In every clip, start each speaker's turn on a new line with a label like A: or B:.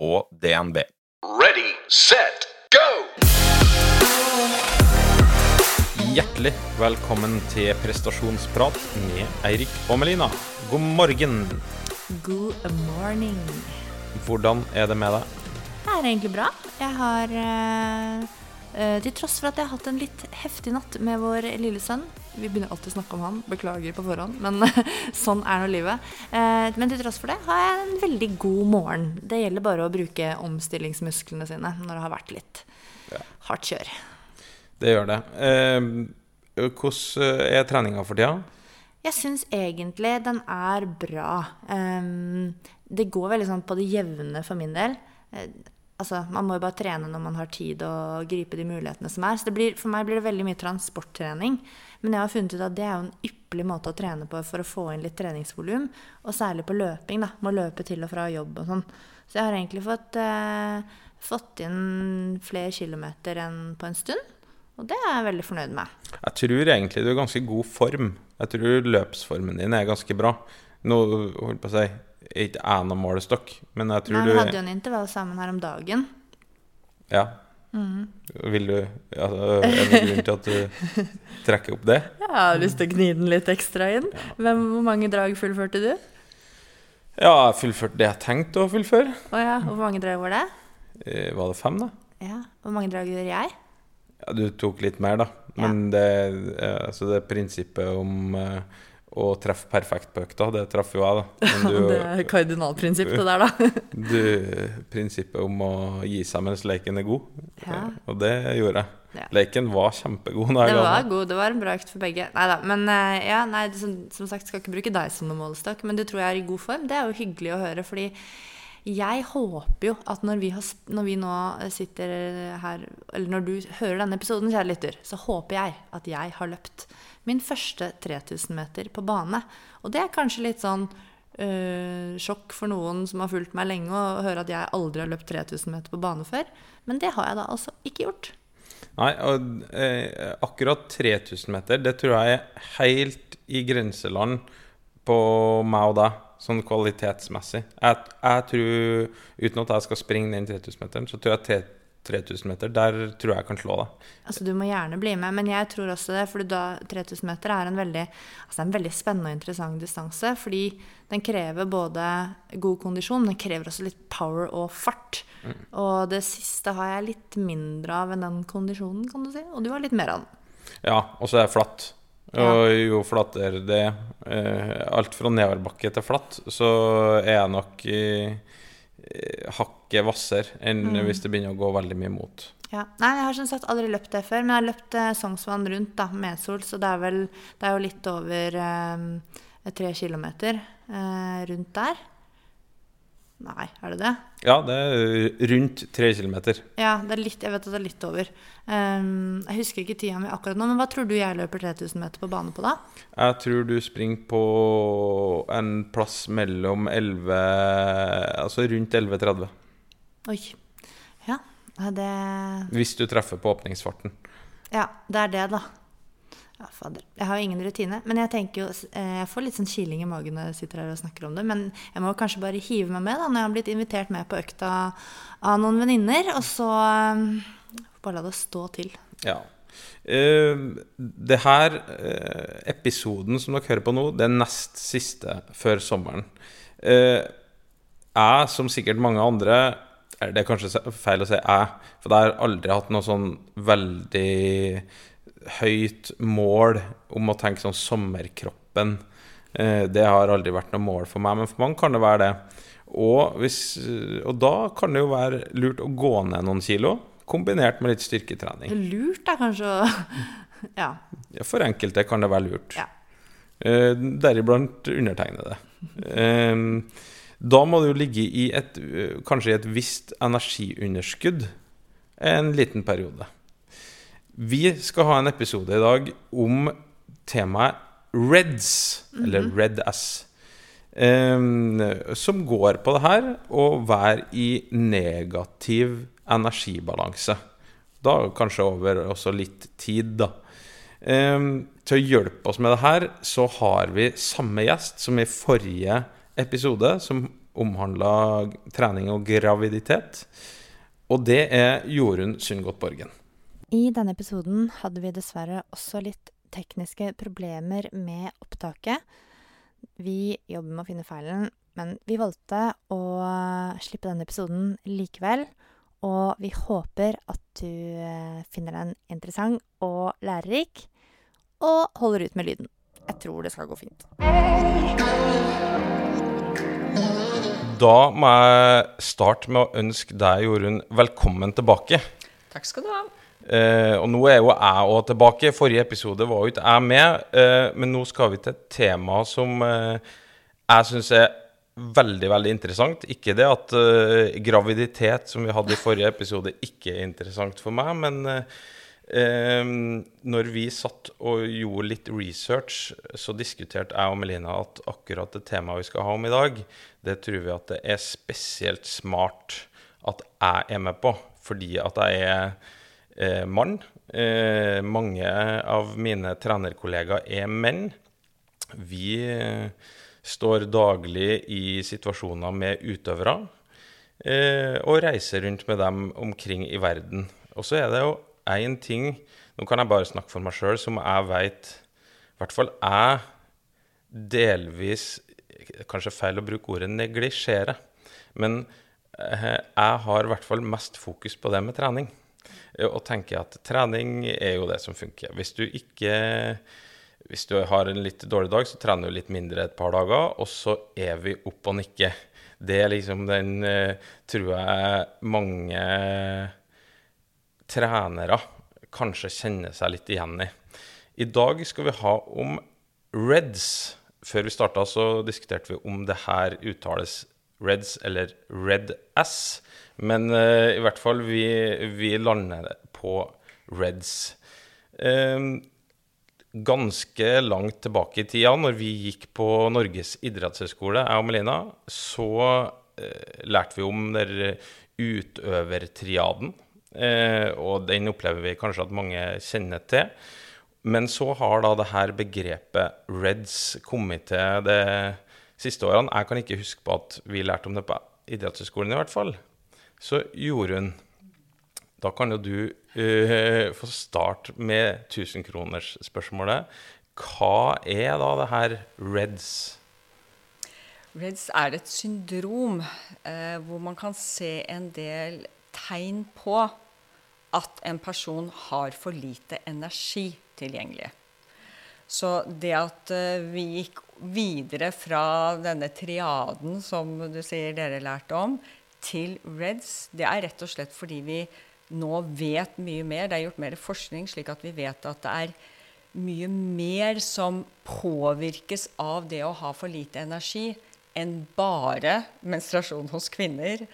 A: og DNB.
B: Ready, set, go!
A: Hjertelig velkommen til prestasjonsprat med Eirik og Melina. God morgen.
C: God morning.
A: Hvordan er det med deg?
C: Det er egentlig bra. Jeg har eh, Til tross for at jeg har hatt en litt heftig natt med vår lille sønn Vi begynner alltid å snakke om han, beklager på forhånd, men sånn er nå livet. Eh, men til tross for det har jeg en veldig god morgen. Det gjelder bare å bruke omstillingsmusklene sine når det har vært litt hardt kjør.
A: Det gjør det. Eh, hvordan er treninga for tida?
C: Jeg syns egentlig den er bra. Um, det går veldig sånn på det jevne for min del. Altså, Man må jo bare trene når man har tid og gripe de mulighetene som er. Så blir, for meg blir det veldig mye transporttrening. Men jeg har funnet ut at det er jo en ypperlig måte å trene på for å få inn litt treningsvolum. Og særlig på løping. da, Må løpe til og fra jobb og sånn. Så jeg har egentlig fått, eh, fått inn flere kilometer enn på en stund. Og det er jeg veldig fornøyd med.
A: Jeg tror egentlig du er ganske god form. Jeg tror løpsformen din er ganske bra. Nå holdt på å si ikke noen målestokk, men jeg tror
C: Nei,
A: Men
C: vi hadde jo en intervall sammen her om dagen.
A: Ja. Vil du altså, Er det grunn til at du trekker opp det?
C: Jeg har lyst til å gni den litt ekstra inn. Hvem, hvor mange drag fullførte du?
A: Ja, jeg fullførte det jeg tenkte å fullføre.
C: Å ja, hvor mange drag var det?
A: Eh, Var det fem, da?
C: Ja, Hvor mange drag gjør jeg?
A: Ja, du tok litt mer, da. Men det, eh, altså det prinsippet om eh, å treffe perfekt på økta, det traff jo jeg, da. Du,
C: det er kardinalprinsippet der, da.
A: du, prinsippet om å gi seg mens leken er god,
C: Ja.
A: eh, og det gjorde jeg.
C: Ja.
A: Leken var kjempegod.
C: Det var god, det var en bra økt for begge. Nei da. Men eh, ja, nei, som, som sagt, skal ikke bruke deg som noen målestokk, men du tror jeg er i god form. Det er jo hyggelig å høre, fordi jeg håper jo at når vi, har, når vi nå sitter her, eller når du hører denne episoden, kjære lytter, så håper jeg at jeg har løpt min første 3000 meter på bane. Og det er kanskje litt sånn øh, sjokk for noen som har fulgt meg lenge, å høre at jeg aldri har løpt 3000 meter på bane før. Men det har jeg da altså ikke gjort.
A: Nei, og eh, akkurat 3000 meter, det tror jeg er helt i grenseland på meg og deg, sånn kvalitetsmessig. Jeg, jeg tror, uten at jeg skal springe den 3000-meteren, så tror jeg 3000 meter, der tror jeg jeg kan slå deg.
C: Altså, du må gjerne bli med, men jeg tror også det. For da 3000 meter er en veldig, altså, en veldig spennende og interessant distanse. Fordi den krever både god kondisjon, men den krever også litt power og fart. Og det siste har jeg litt mindre av enn den kondisjonen, kan du si. Og du har litt mer av den.
A: Ja, og så er det flatt. Og jo flatere det er, eh, alt fra nedoverbakke til flatt, så er jeg nok i, eh, hakket hvassere enn hvis det begynner å gå veldig mye mot.
C: Ja. Nei, jeg har som sagt aldri løpt det før, men jeg har løpt eh, Sognsvann rundt, da, Mesol, så det er vel Det er jo litt over eh, tre kilometer eh, rundt der. Nei, er det det?
A: Ja, det er rundt tre kilometer.
C: Ja, det er litt, jeg vet at det er litt over. Um, jeg husker ikke tida mi akkurat nå, men hva tror du jeg løper 3000 meter på bane på da?
A: Jeg tror du springer på en plass mellom 11 Altså rundt 11.30.
C: Oi. Ja, det
A: Hvis du treffer på åpningsfarten.
C: Ja, det er det, da. Ja, fader. Jeg har jo ingen rutine. Men jeg tenker jo eh, Jeg får litt sånn kiling i magen når jeg sitter her og snakker om det. Men jeg må kanskje bare hive meg med da når jeg har blitt invitert med på økta av noen venninner. Og så eh, bare la det stå til.
A: Ja. Uh, det her uh, episoden som dere hører på nå, det er nest siste før sommeren. Uh, jeg, som sikkert mange andre eller Det er kanskje feil å si jeg, for jeg har aldri hatt noe sånn veldig høyt mål om å tenke sånn sommerkroppen. Eh, det har aldri vært noe mål for meg, men for mange kan det være det. Og, hvis, og da kan det jo være lurt å gå ned noen kilo, kombinert med litt styrketrening.
C: Lurt er kanskje Ja.
A: For enkelte kan det være lurt.
C: Ja.
A: Eh, deriblant undertegnede. Eh, Da må du ligge i et, kanskje i et visst energiunderskudd en liten periode. Vi skal ha en episode i dag om temaet REDS, eller Red Ass, em, som går på det her å være i negativ energibalanse. Da kanskje over også litt tid, da. Um, til å hjelpe oss med det her, så har vi samme gjest som i forrige episode, som omhandla trening og graviditet. Og det er Jorunn Sundgodt Borgen.
C: I denne episoden hadde vi dessverre også litt tekniske problemer med opptaket. Vi jobber med å finne feilen, men vi valgte å slippe denne episoden likevel. Og vi håper at du eh, finner den interessant og lærerik, og holder ut med lyden. Jeg tror det skal gå fint.
A: Da må jeg starte med å ønske deg, Jorunn, velkommen tilbake.
D: Takk skal du ha.
A: Eh, og nå er jo jeg òg tilbake. Forrige episode var jo ikke jeg med. Eh, men nå skal vi til et tema som eh, jeg syns er veldig, veldig interessant. Ikke det at graviditet, som vi hadde i forrige episode, ikke er interessant for meg, men når vi satt og gjorde litt research, så diskuterte jeg og Melina at akkurat det temaet vi skal ha om i dag, det tror vi at det er spesielt smart at jeg er med på, fordi at jeg er mann. Eh, mange av mine trenerkollegaer er menn. Vi eh, står daglig i situasjoner med utøvere eh, og reiser rundt med dem omkring i verden. Og så er det jo én ting Nå kan jeg bare snakke for meg sjøl, som jeg veit I hvert fall jeg delvis Kanskje feil å bruke ordet neglisjere, men eh, jeg har i hvert fall mest fokus på det med trening. Eh, Og tenker at trening er jo det som funker. Hvis du ikke hvis du har en litt dårlig dag, så trener du litt mindre et par dager, og så er vi opp og nikke. Det er liksom den eh, tror jeg mange trenere kanskje kjenner seg litt igjen i. I dag skal vi ha om Reds. Før vi starta, så diskuterte vi om det her uttales Reds eller Red S. Men uh, i hvert fall, vi, vi lander på Reds. Eh, ganske langt tilbake i tida, når vi gikk på Norges idrettshøgskole, jeg og Melina, så uh, lærte vi om den utøvertriaden. Eh, og den opplever vi kanskje at mange kjenner til. Men så har da det her begrepet REDS kommet til det siste årene. Jeg kan ikke huske på at vi lærte om det på idrettshøyskolen, i hvert fall. Så Jorunn, da kan jo du uh, få starte med 1000-kronersspørsmålet. Hva er da det her REDS?
D: Reds er et syndrom eh, hvor man kan se en del tegn på at en person har for lite energi tilgjengelig. Så det at eh, vi gikk videre fra denne triaden som du sier dere lærte om, til Reds, det er rett og slett fordi vi nå vet mye mer. Det er gjort mer forskning, slik at vi vet at det er mye mer som påvirkes av det å ha for lite energi enn bare menstruasjon hos kvinner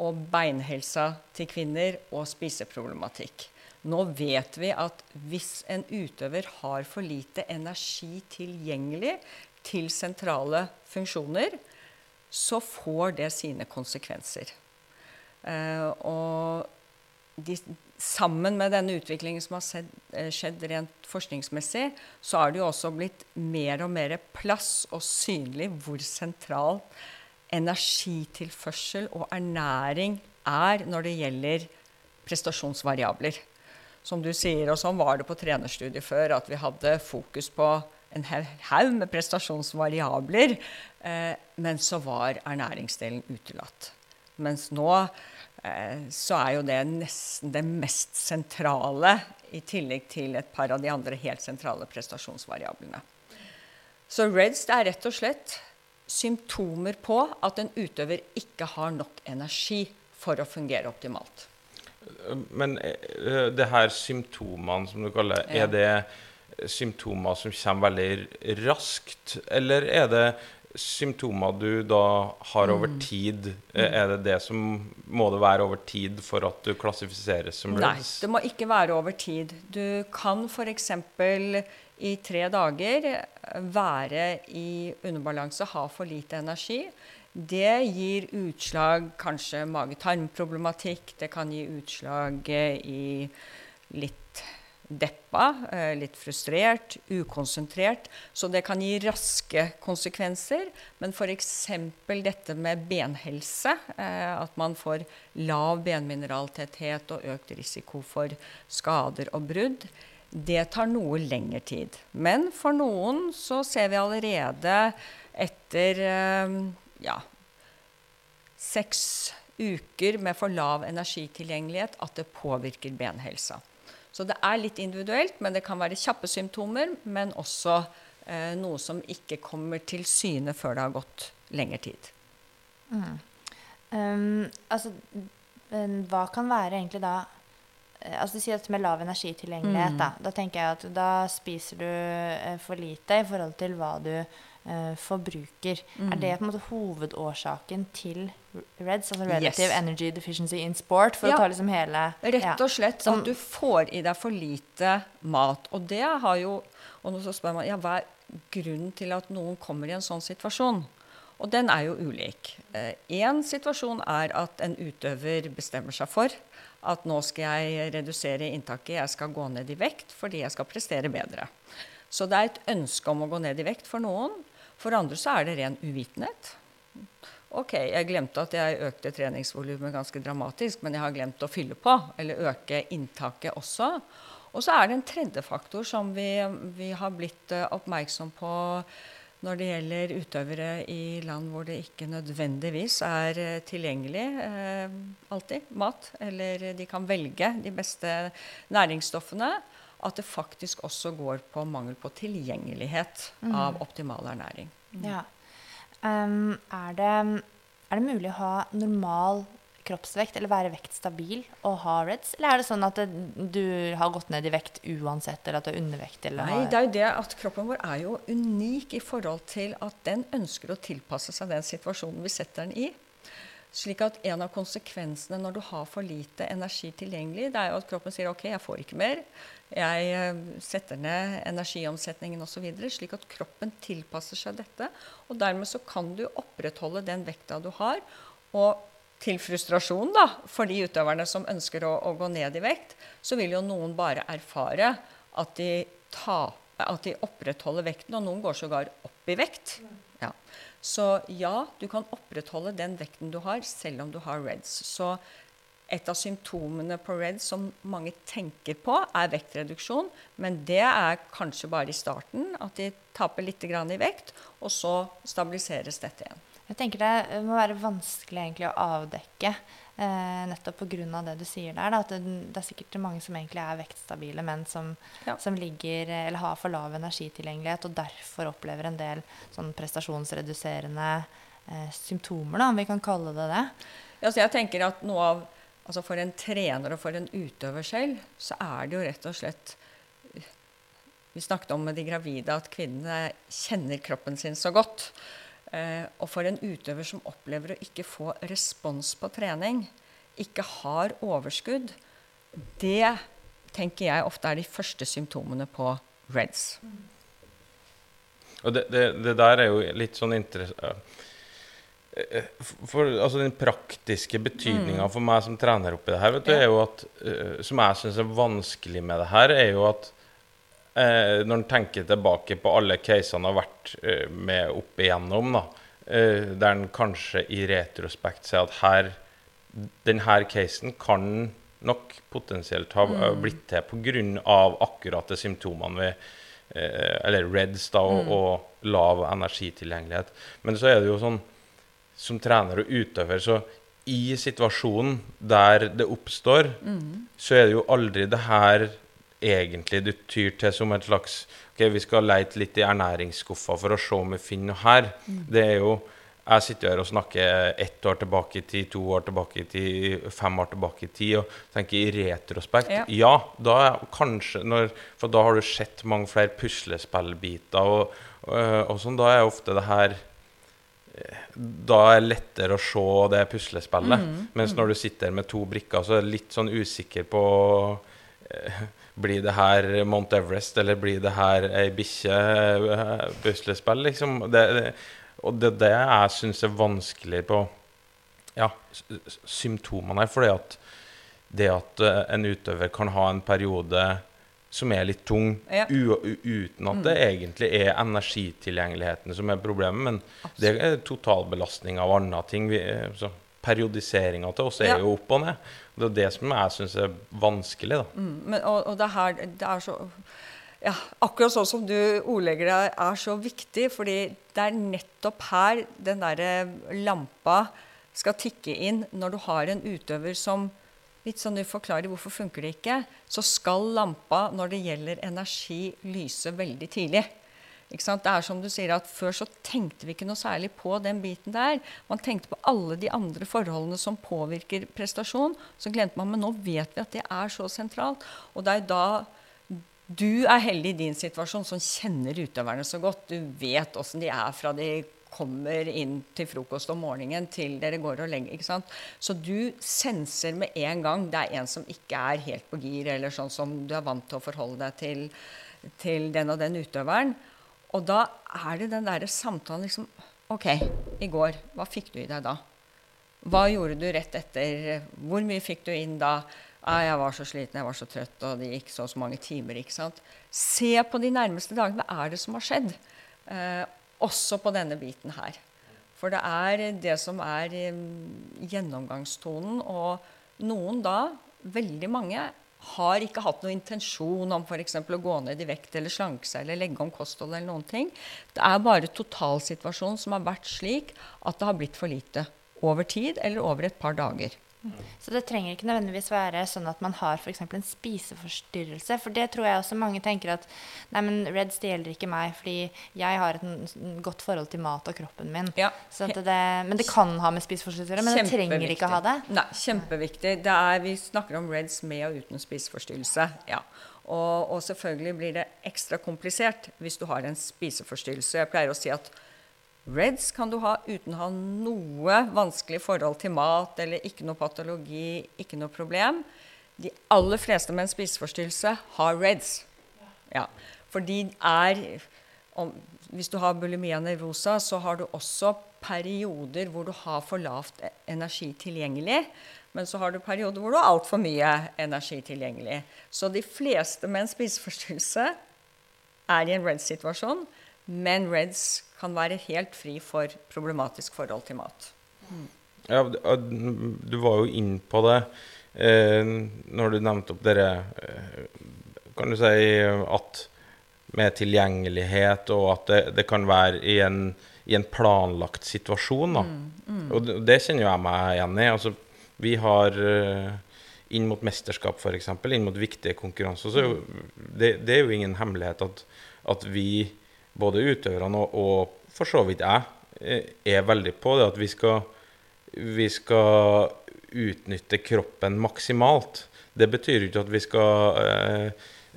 D: og beinhelsa til kvinner og spiseproblematikk. Nå vet vi at hvis en utøver har for lite energi tilgjengelig til sentrale funksjoner, så får det sine konsekvenser. Eh, og de, sammen med denne utviklingen som har sett, eh, skjedd rent forskningsmessig, så har det jo også blitt mer og mer plass og synlig hvor sentral energitilførsel og ernæring er når det gjelder prestasjonsvariabler. Som du sier, og sånn var det på trenerstudiet før, at vi hadde fokus på en haug med prestasjonsvariabler, eh, men så var ernæringsdelen utelatt. Mens nå eh, så er jo det nesten det mest sentrale, i tillegg til et par av de andre helt sentrale prestasjonsvariablene. Så REDS er rett og slett symptomer på at en utøver ikke har nok energi for å fungere optimalt.
A: Men eh, det her symptomene, som du kaller det, er det symptomer som kommer veldig raskt? Eller er det symptomer du da har over
D: Mm.
A: tid? Eh, Er det det som Må det være over tid for at du klassifiseres som
D: Nei, det må ikke være over tid. Du kan f.eks. i tre dager være i underbalanse, ha for lite energi. Det gir utslag kanskje mage-tarm-problematikk. Det kan gi utslag eh, i litt deppa, eh, litt frustrert, ukonsentrert. Så det kan gi raske konsekvenser. Men f.eks. dette med benhelse, eh, at man får lav benmineraltetthet og økt risiko for skader og brudd, det tar noe lengre tid. Men for noen så ser vi allerede etter eh, ja, seks uker med for lav energitilgjengelighet at det påvirker benhelsa. Så det er litt individuelt, men det kan være kjappe symptomer, men også eh, noe som ikke kommer til syne før det har gått lengre tid.
C: Um, altså, men hva kan være egentlig da eh, Altså Du sier dette med lav energitilgjengelighet. Da. da tenker jeg at da spiser du eh, for lite i forhold til hva du eh, forbruker. Er det på en måte hovedårsaken til REDS, altså Relative
D: Yes.
C: Energy Deficiency in Sport? For
D: Ja.
C: å ta liksom hele
D: Rett og slett
C: ja.
D: at du får i deg for lite mat. Og det har jo Og så spør man ja, hva er grunnen til at noen kommer i en sånn situasjon? Og den er jo ulik. Én situasjon er at en utøver bestemmer seg for at nå skal jeg redusere inntaket, jeg skal gå ned i vekt fordi jeg skal prestere bedre. Så det er et ønske om å gå ned i vekt for noen. For andre så er det ren uvitenhet. Ok, jeg glemte at jeg økte treningsvolumet ganske dramatisk, men jeg har glemt å fylle på, eller øke inntaket også. Og så er det en tredje faktor som vi, vi har blitt eh, oppmerksom på når det gjelder utøvere i land hvor det ikke nødvendigvis er eh, tilgjengelig eh, alltid mat, eller de kan velge de beste næringsstoffene, at det faktisk også går på mangel på tilgjengelighet av optimal ernæring.
C: Ja. Um, er, det, er det mulig å ha normal kroppsvekt eller være vektstabil og ha REDS? Eller er det sånn at det, du har gått ned i vekt uansett, eller at du er undervektig? Eller
D: Nei,
C: har-
D: det er jo det at kroppen vår er jo unik i forhold til at den ønsker å tilpasse seg den situasjonen vi setter den i. Slik at en av konsekvensene når du har for lite energi tilgjengelig, det er jo at kroppen sier ok, jeg får ikke mer. Jeg eh, setter ned energiomsetningen osv. Slik at kroppen tilpasser seg dette. Og dermed så kan du opprettholde den vekta du har. Og til frustrasjon da, for de utøverne som ønsker å, å gå ned i vekt, så vil jo noen bare erfare at de, taper, at de opprettholder vekten, og noen går sågar opp i vekt. Ja. Så ja, du kan opprettholde den vekten du har, selv om du har REDS. Så et av symptomene på REDS som mange tenker på, er vektreduksjon. Men det er kanskje bare i starten, at de taper litt grann i vekt, og så stabiliseres dette igjen.
C: Jeg tenker det må være vanskelig egentlig å avdekke, eh, nettopp pga. det du sier der. Da, at det, det er sikkert mange som egentlig er vektstabile, men som,
D: Ja.
C: som ligger eh, eller har for lav energitilgjengelighet, og derfor opplever en del sånn prestasjonsreduserende eh, symptomer, da, om vi kan kalle det det.
D: Ja, så jeg tenker at noe av altså For en trener og for en utøver selv, så er det jo rett og slett Vi snakket om med de gravide at kvinnene kjenner kroppen sin så godt. Eh, og for en utøver som opplever å ikke få respons på trening, ikke har overskudd, det tenker jeg ofte er de første symptomene på REDS.
A: Og det, det, det der er jo litt sånn interessant for altså Den praktiske betydninga for meg som trener oppi det her, vet du,
D: Ja.
A: er jo at eh, Som jeg syns er vanskelig med det her, er jo at eh, når en tenker tilbake på alle casene har vært eh, med opp igjennom, da, eh, der en kanskje i retrospekt ser at her denne casen kan nok potensielt ha eh, blitt til pga. akkurat de symptomene vi eh, Eller REDS da, og, og lav energitilgjengelighet. Men så er det jo sånn som trener og utøver, så i situasjonen der det oppstår, så er det jo aldri det her egentlig du tyr til som et slags OK, vi skal leite litt i ernæringsskuffa for å se om vi finner noe her. Det er jo Jeg sitter her og snakker ett år tilbake i tid, to år tilbake i tid, fem år tilbake i tid, og tenker i retrospekt.
D: Ja.
A: Ja, da er kanskje når, For da har du sett mange flere puslespillbiter og, og, og sånn. Da er ofte det her da er det lettere å se det puslespillet. Mens når du sitter med to brikker, så er du litt sånn usikker på eh, Blir det her Mount Everest, eller blir det her ei bikkje eh, puslespill, liksom? Det, det, og det er det jeg syns er vanskelig på ja, symptomene her. For det at eh, en utøver kan ha en periode som er litt tung,
D: Ja.
A: uten at det egentlig er energitilgjengeligheten som er problemet, men det er totalbelastning av andre ting. Vi, eh, periodiseringa til oss er
D: Ja.
A: jo opp og ned. Det er det som jeg syns er vanskelig, da.
D: Mm, Men, og, og det her det er så ja, Akkurat sånn som du ordlegger det, er så viktig. fordi det er nettopp her den derre lampa skal tikke inn når du har en utøver som litt sånn du forklarer hvorfor funker det ikke, så skal lampa når det gjelder energi, lyse veldig tidlig. Det er som du sier at Før så tenkte vi ikke noe særlig på den biten der. Man tenkte på alle de andre forholdene som påvirker prestasjon. Så glemte man, men nå vet vi at det er så sentralt. Og det er da du er heldig i din situasjon som kjenner utøverne så godt. Du vet åssen de er fra de kommer inn til frokost om morgenen til dere går og legger. ikke sant? Så du senser med en gang det er en som ikke er helt på gir, eller sånn som du er vant til å forholde deg til, til den og den utøveren. Og da er det den derre samtalen liksom OK, i går, hva fikk du i deg da? Hva gjorde du rett etter? Hvor mye fikk du inn da? Ah, jeg var så sliten, jeg var så trøtt, og det gikk så og så mange timer. ikke sant? Se på de nærmeste dagene. Hva er det som har skjedd? Eh, også på denne biten her. For det er det som er eh, gjennomgangstonen. Og noen da, veldig mange, har ikke hatt noen intensjon om f.eks. å gå ned i vekt eller slanke seg eller legge om kosthold eller noen ting. Det er bare totalsituasjonen som har vært slik at det har blitt for lite. Over tid eller over et par dager.
C: Så det trenger ikke nødvendigvis være sånn at man har f.eks. en spiseforstyrrelse. For det tror jeg også mange tenker at nei, men Reds det gjelder ikke meg, fordi jeg har et godt forhold til mat og kroppen min.
D: Ja.
C: Det, men det kan ha med å gjøre, men det trenger ikke å ha det.
D: Nei, kjempeviktig. Det er, vi snakker om Reds med og uten spiseforstyrrelse. Ja. Og, og selvfølgelig blir det ekstra komplisert hvis du har en spiseforstyrrelse. Jeg pleier å si at Reds kan du ha uten å ha noe vanskelig forhold til mat eller ikke noe patologi, ikke noe problem. De aller fleste med en spiseforstyrrelse har Reds. Ja, for de er om, Hvis du har bulimia nervosa, så har du også perioder hvor du har for lavt e- energi tilgjengelig. Men så har du perioder hvor du har altfor mye energi tilgjengelig. Så de fleste med en spiseforstyrrelse er i en Reds-situasjon, men Reds kan være helt fri for problematisk forhold til mat.
A: Ja, du var jo inn på det eh, når du nevnte opp dere eh, Kan du si at med tilgjengelighet, og at det, det kan være i en, i en planlagt situasjon. Da. Og det, det kjenner jeg meg igjen i. Altså, vi har eh, inn mot mesterskap, f.eks., inn mot viktige konkurranser, så det, det er jo ingen hemmelighet at, at vi, både utøverne og, og for så vidt jeg, eh, er veldig på det at vi skal, vi skal utnytte kroppen maksimalt. Det betyr ikke at vi skal eh,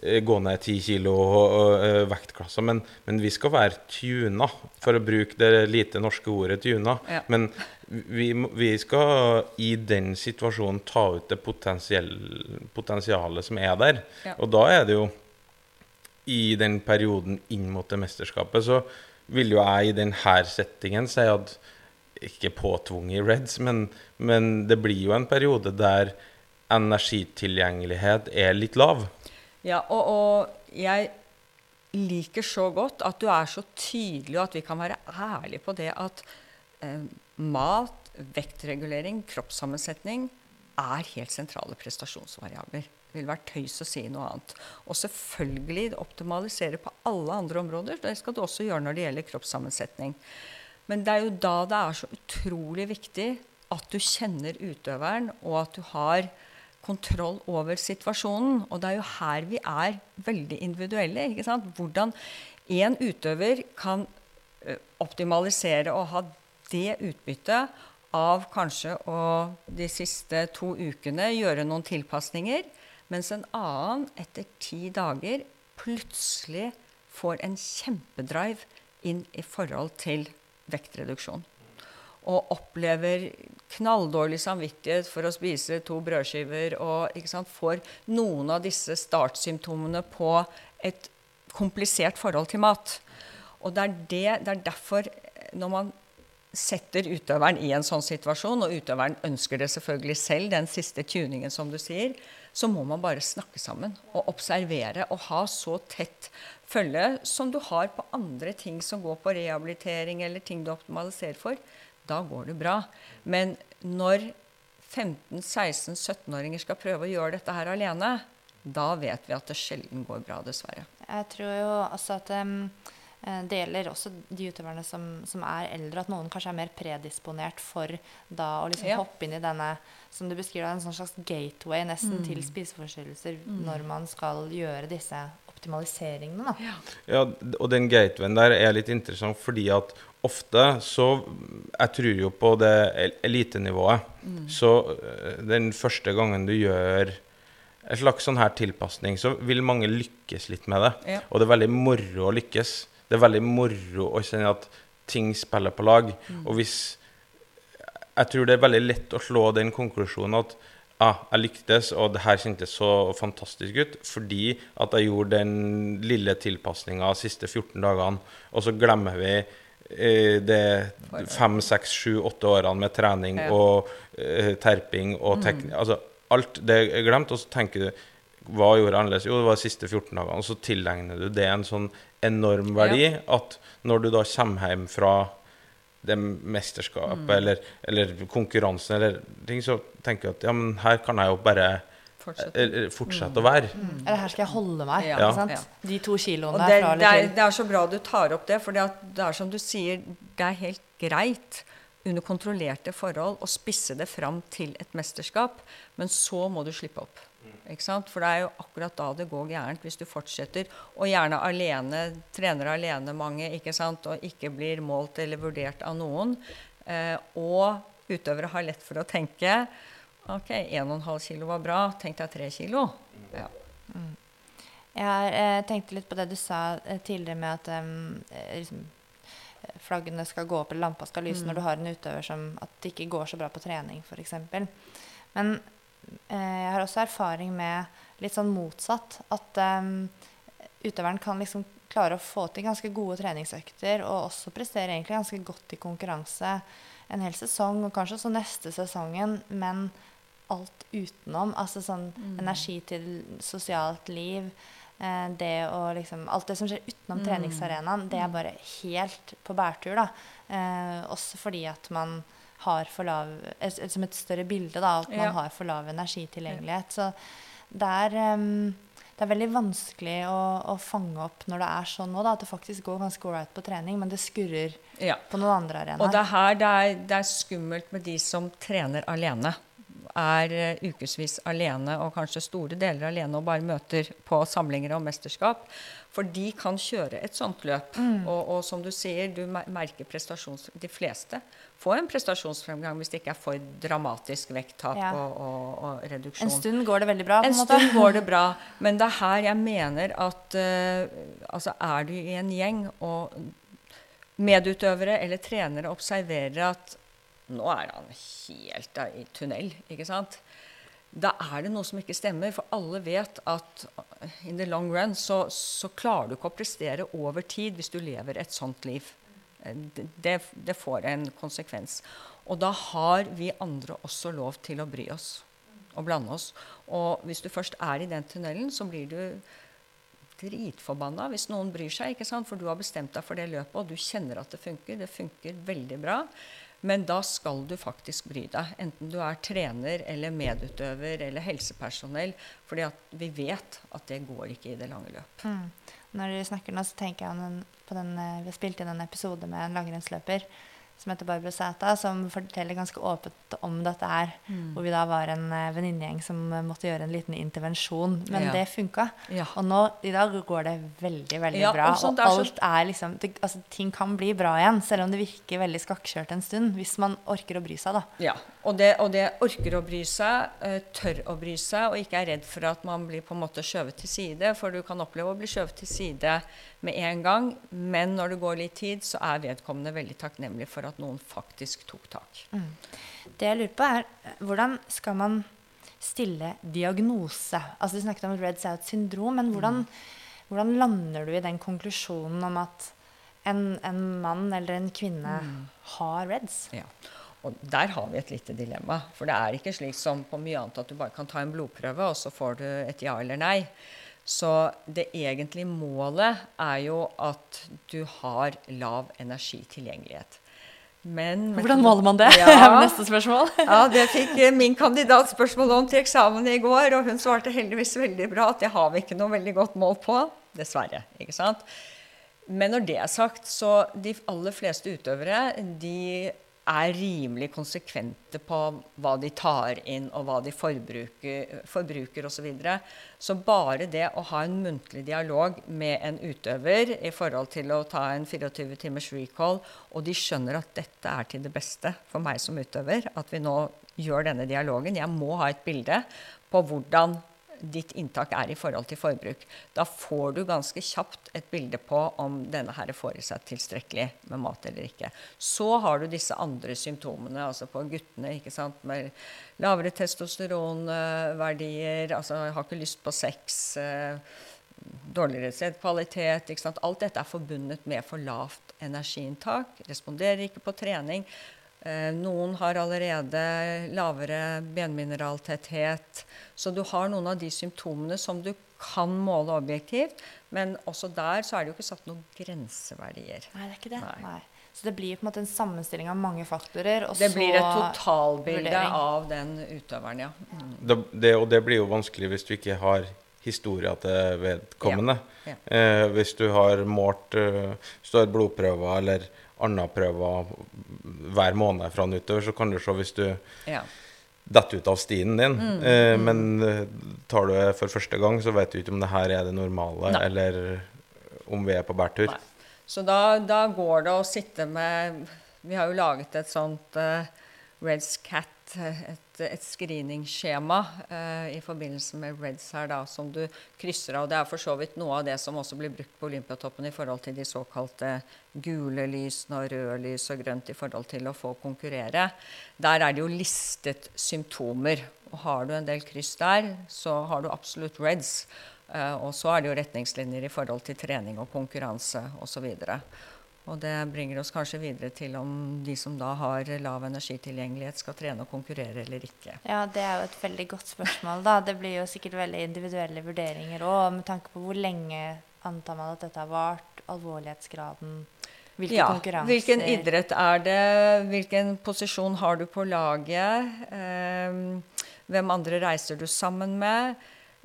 A: gå ned ti kilo og vektklasser, men, men vi skal være tuna, for å bruke det lite norske ordet tuna.
D: Ja.
A: Men vi, vi skal i den situasjonen ta ut det potensialet som er der.
D: Ja.
A: Og da er det jo i den perioden inn mot det mesterskapet, så vil jo jeg i denne settingen si at ikke påtvunget i Reds, men, men det blir jo en periode der energitilgjengelighet er litt lav.
D: Ja, og, og jeg liker så godt at du er så tydelig, og at vi kan være ærlige på det at eh, mat, vektregulering, kroppssammensetning er helt sentrale prestasjonsvariabler. Det ville vært tøys å si noe annet. Og selvfølgelig optimalisere på alle andre områder. Det skal du også gjøre når det gjelder kroppssammensetning. Men det er jo da det er så utrolig viktig at du kjenner utøveren, og at du har kontroll over situasjonen. Og det er jo her vi er veldig individuelle. ikke sant? Hvordan en utøver kan optimalisere og ha det utbyttet av kanskje å de siste to ukene gjøre noen tilpasninger, mens en annen etter ti dager plutselig får en kjempedrive inn i forhold til vektreduksjon. og opplever knalldårlig samvittighet for å spise to brødskiver og sant, får noen av disse startsymptomene på et komplisert forhold til mat. Og det er, det, det er derfor, når man setter utøveren i en sånn situasjon, og utøveren ønsker det selvfølgelig selv, den siste tuningen som du sier, så må man bare snakke sammen og observere og ha så tett følge som du har på andre ting som går på rehabilitering eller ting du optimaliserer for. Da går det bra. Men når 15-16-17-åringer skal prøve å gjøre dette her alene, da vet vi at det sjelden går bra, dessverre.
C: Jeg tror jo også at um, det gjelder også de utøverne som, som, er eldre, at noen kanskje er mer predisponert for da å liksom ja. hoppe inn i denne som du beskriver, en sånn slags gateway nesten mm. til spiseforstyrrelser mm. når man skal gjøre disse optimaliseringene. Da.
A: Ja. ja, og den gatewayen der er litt interessant fordi at ofte så Jeg tror jo på det elitenivået. Mm. Så eh, den første gangen du gjør en slags sånn her tilpasning, så vil mange lykkes litt med det. Ja. Og det er veldig moro å lykkes. Det er veldig moro å kjenne at ting spiller på lag. Mm. Og hvis Jeg tror det er veldig lett å slå den konklusjonen at ah, jeg lyktes, og det her kjentes så fantastisk ut fordi at jeg gjorde den lille tilpasninga de siste 14 dagene, og så glemmer vi eh, det fem, seks, sju, åtte årene med trening og uh, terping og teknikk. Mm. Altså, alt det er glemt, og så tenker du hva gjorde jeg annerledes? Jo, det var de siste 14 dagene. Og så tilegner du det en sånn enorm verdi ja. at når du da kommer hjem fra det mesterskapet mm. eller, eller, konkurransen eller ting, så tenker du at ja, men her kan jeg jo bare fortsette, eh, fortsette mm. å være.
C: Mm. Eller her skal jeg holde meg. Ja. Ja. De to kiloene
D: det, fra eller til. Det er, så bra du tar opp det, for det er som du sier, det er helt greit under kontrollerte forhold å spisse det fram til et mesterskap, men så må du slippe opp. For det er jo akkurat da det går gærent, hvis du fortsetter, og gjerne alene, trener alene mange, ikke sant? og ikke blir målt eller vurdert av noen. Eh, og utøvere har lett for å tenke OK, 1,5 kilo var bra, tenk deg 3 kilo. Ja. Mm.
C: Jeg eh, tenkte litt på det du sa eh, tidligere med at eh, liksom, flaggene skal gå opp eller lampa skal lyse mm. når du har en utøver som at det ikke går så bra på trening, f.eks. Men eh, jeg har også erfaring med litt sånn motsatt. At um, utøveren kan liksom klare å få til ganske gode treningsøkter og også prestere egentlig ganske godt i konkurranse en hel sesong, og kanskje også neste sesongen, men alt utenom. Altså sånn mm. energi til sosialt liv. Eh, det å liksom Alt det som skjer utenom mm. treningsarenaen, det er mm. bare helt på bærtur, da. Eh, også fordi at man har for lav Som et større bilde, da. At man ja. har for lav energitilgjengelighet. Så det er um, det er veldig vanskelig å, å, fange opp når det er sånn nå, da, at det faktisk går ganske ålreit på trening, men det skurrer ja. på noen andre arenaer.
D: Og det er her det er, det er skummelt med de som trener alene er uh, ukevis alene og kanskje store deler alene og bare møter på samlinger og mesterskap. For de kan kjøre et sånt løp. Mm. Og, og, som du sier, du merker prestasjons... De fleste får en prestasjonsfremgang hvis det ikke er for dramatisk vekttap ja. og, og, og, reduksjon.
C: En stund går det veldig bra.
D: en, en stund går det bra. Men det er her jeg mener at uh, altså er du i en gjeng og medutøvere eller trenere observerer at nå er han helt i tunnel, ikke sant? Da er det noe som ikke stemmer, for alle vet at in the long run så, så klarer du ikke å prestere over tid hvis du lever et sånt liv. Det, det, får en konsekvens. Og da har vi andre også lov til å bry oss og blande oss. Og hvis du først er i den tunnelen, så blir du dritforbanna hvis noen bryr seg. ikke sant? For du har bestemt deg for det løpet, og du kjenner at det funker. Det funker veldig bra. Men da skal du faktisk bry deg, enten du er trener eller medutøver eller helsepersonell. fordi vi vet at det går ikke i det lange løp. Mm.
C: Når du snakker nå, så tenker jeg på den, eh, Vi har spilt inn en episode med en langrennsløper som heter Barbro Sæta, som forteller ganske åpent om dette her. Mm. Hvor vi da var en uh, venninnegjeng som uh, måtte gjøre en liten intervensjon. Men ja. det funka. Ja. Og nå i dag går det veldig, veldig ja, bra. Og, og alt er liksom det, altså, Ting kan bli bra igjen, selv om det virker veldig skakkjørt en stund. Hvis man orker å bry seg, da.
D: Ja. Og det, og det orker å bry seg, uh, tør å bry seg, og ikke er redd for at man blir på en måte skjøvet til side. For du kan oppleve å bli skjøvet til side med en gang, men når det går litt tid, så er vedkommende veldig takknemlig for at noen faktisk tok tak.
C: Det jeg lurer på, er hvordan skal man stille diagnose? Altså Du snakket om Reds er syndrom, men hvordan, hvordan lander du i den konklusjonen om at en, en mann eller en kvinne har Reds?
D: Ja. Og der har vi et lite dilemma. For det er ikke slik som på mye annet at du bare kan ta en blodprøve, og så får du et ja eller nei. Så det egentlige målet er jo at du har lav energitilgjengelighet. Men
C: Hvordan måler man det?
D: Ja.
C: Neste spørsmål.
D: Ja, det fikk eh, min kandidat spørsmål om til eksamen i går, og hun svarte heldigvis veldig bra at det har vi ikke noe veldig godt mål på. Dessverre. ikke sant? Men når det er sagt, så de aller fleste utøvere de er rimelig konsekvente på hva de tar inn, og hva de forbruker, forbruker osv. Så, videre. så bare det å ha en muntlig dialog med en utøver i forhold til å ta en 24 timers recall, og de skjønner at dette er til det beste for meg som utøver, at vi nå gjør denne dialogen. Jeg må ha et bilde på hvordan ditt inntak er i forhold til forbruk. Da får du ganske kjapt et bilde på om denne her får i seg tilstrekkelig med mat eller ikke. Så har du disse andre symptomene, altså på guttene, ikke sant, med lavere testosteronverdier, altså har ikke lyst på sex, eh, dårligere sædkvalitet. Alt dette er forbundet med for lavt energiinntak, responderer ikke på trening. Eh, Noen har allerede lavere benmineraltetthet. Så du har noen av de symptomene som du kan måle objektivt. Men også der så er det jo ikke satt noen grenseverdier.
C: Nei, det er ikke det.
D: Nei.
C: Nei. Så det blir på en måte en sammenstilling av mange faktorer. Og
D: Det
C: så
D: blir et totalbilde av den utøveren, ja. Mm.
A: Det, det, og det blir jo vanskelig hvis du ikke har historia til vedkommende.
D: Ja,
A: Eh, hvis du har målt eh, Hvis du har blodprøver eller andre prøver hver måned fra en utover, så kan du se hvis du
D: ja.
A: detter ut av stien din.
D: Mm,
A: Eh, men eh, tar du det for første gang, så vet du ikke om det her er det normale,
D: Nei.
A: eller om vi er på bærtur.
D: Nei. Så da, da går det å sitte med Vi har jo laget et sånt uh, Reds Cat, et, et screeningskjema eh, i forbindelse med Reds her, da, som du krysser av. Det er for så vidt noe av det som også blir brukt på Olympiatoppen i forhold til de såkalte gule lysene og røde lys og grønt i forhold til å få konkurrere. Der er det jo listet symptomer. Og har du en del kryss der, så har du absolutt Reds. Eh, og så er det jo retningslinjer i forhold til trening og konkurranse osv. Og det bringer oss kanskje videre til om de som da har lav energitilgjengelighet, skal trene og konkurrere eller ikke.
C: Ja, det er jo et veldig godt spørsmål, da. Det blir jo sikkert veldig individuelle vurderinger òg, med tanke på hvor lenge antar man at dette har vart, alvorlighetsgraden, hvilke
D: Ja,
C: konkurranser
D: hvilken idrett er det? Hvilken posisjon har du på laget? Eh, hvem andre reiser du sammen med?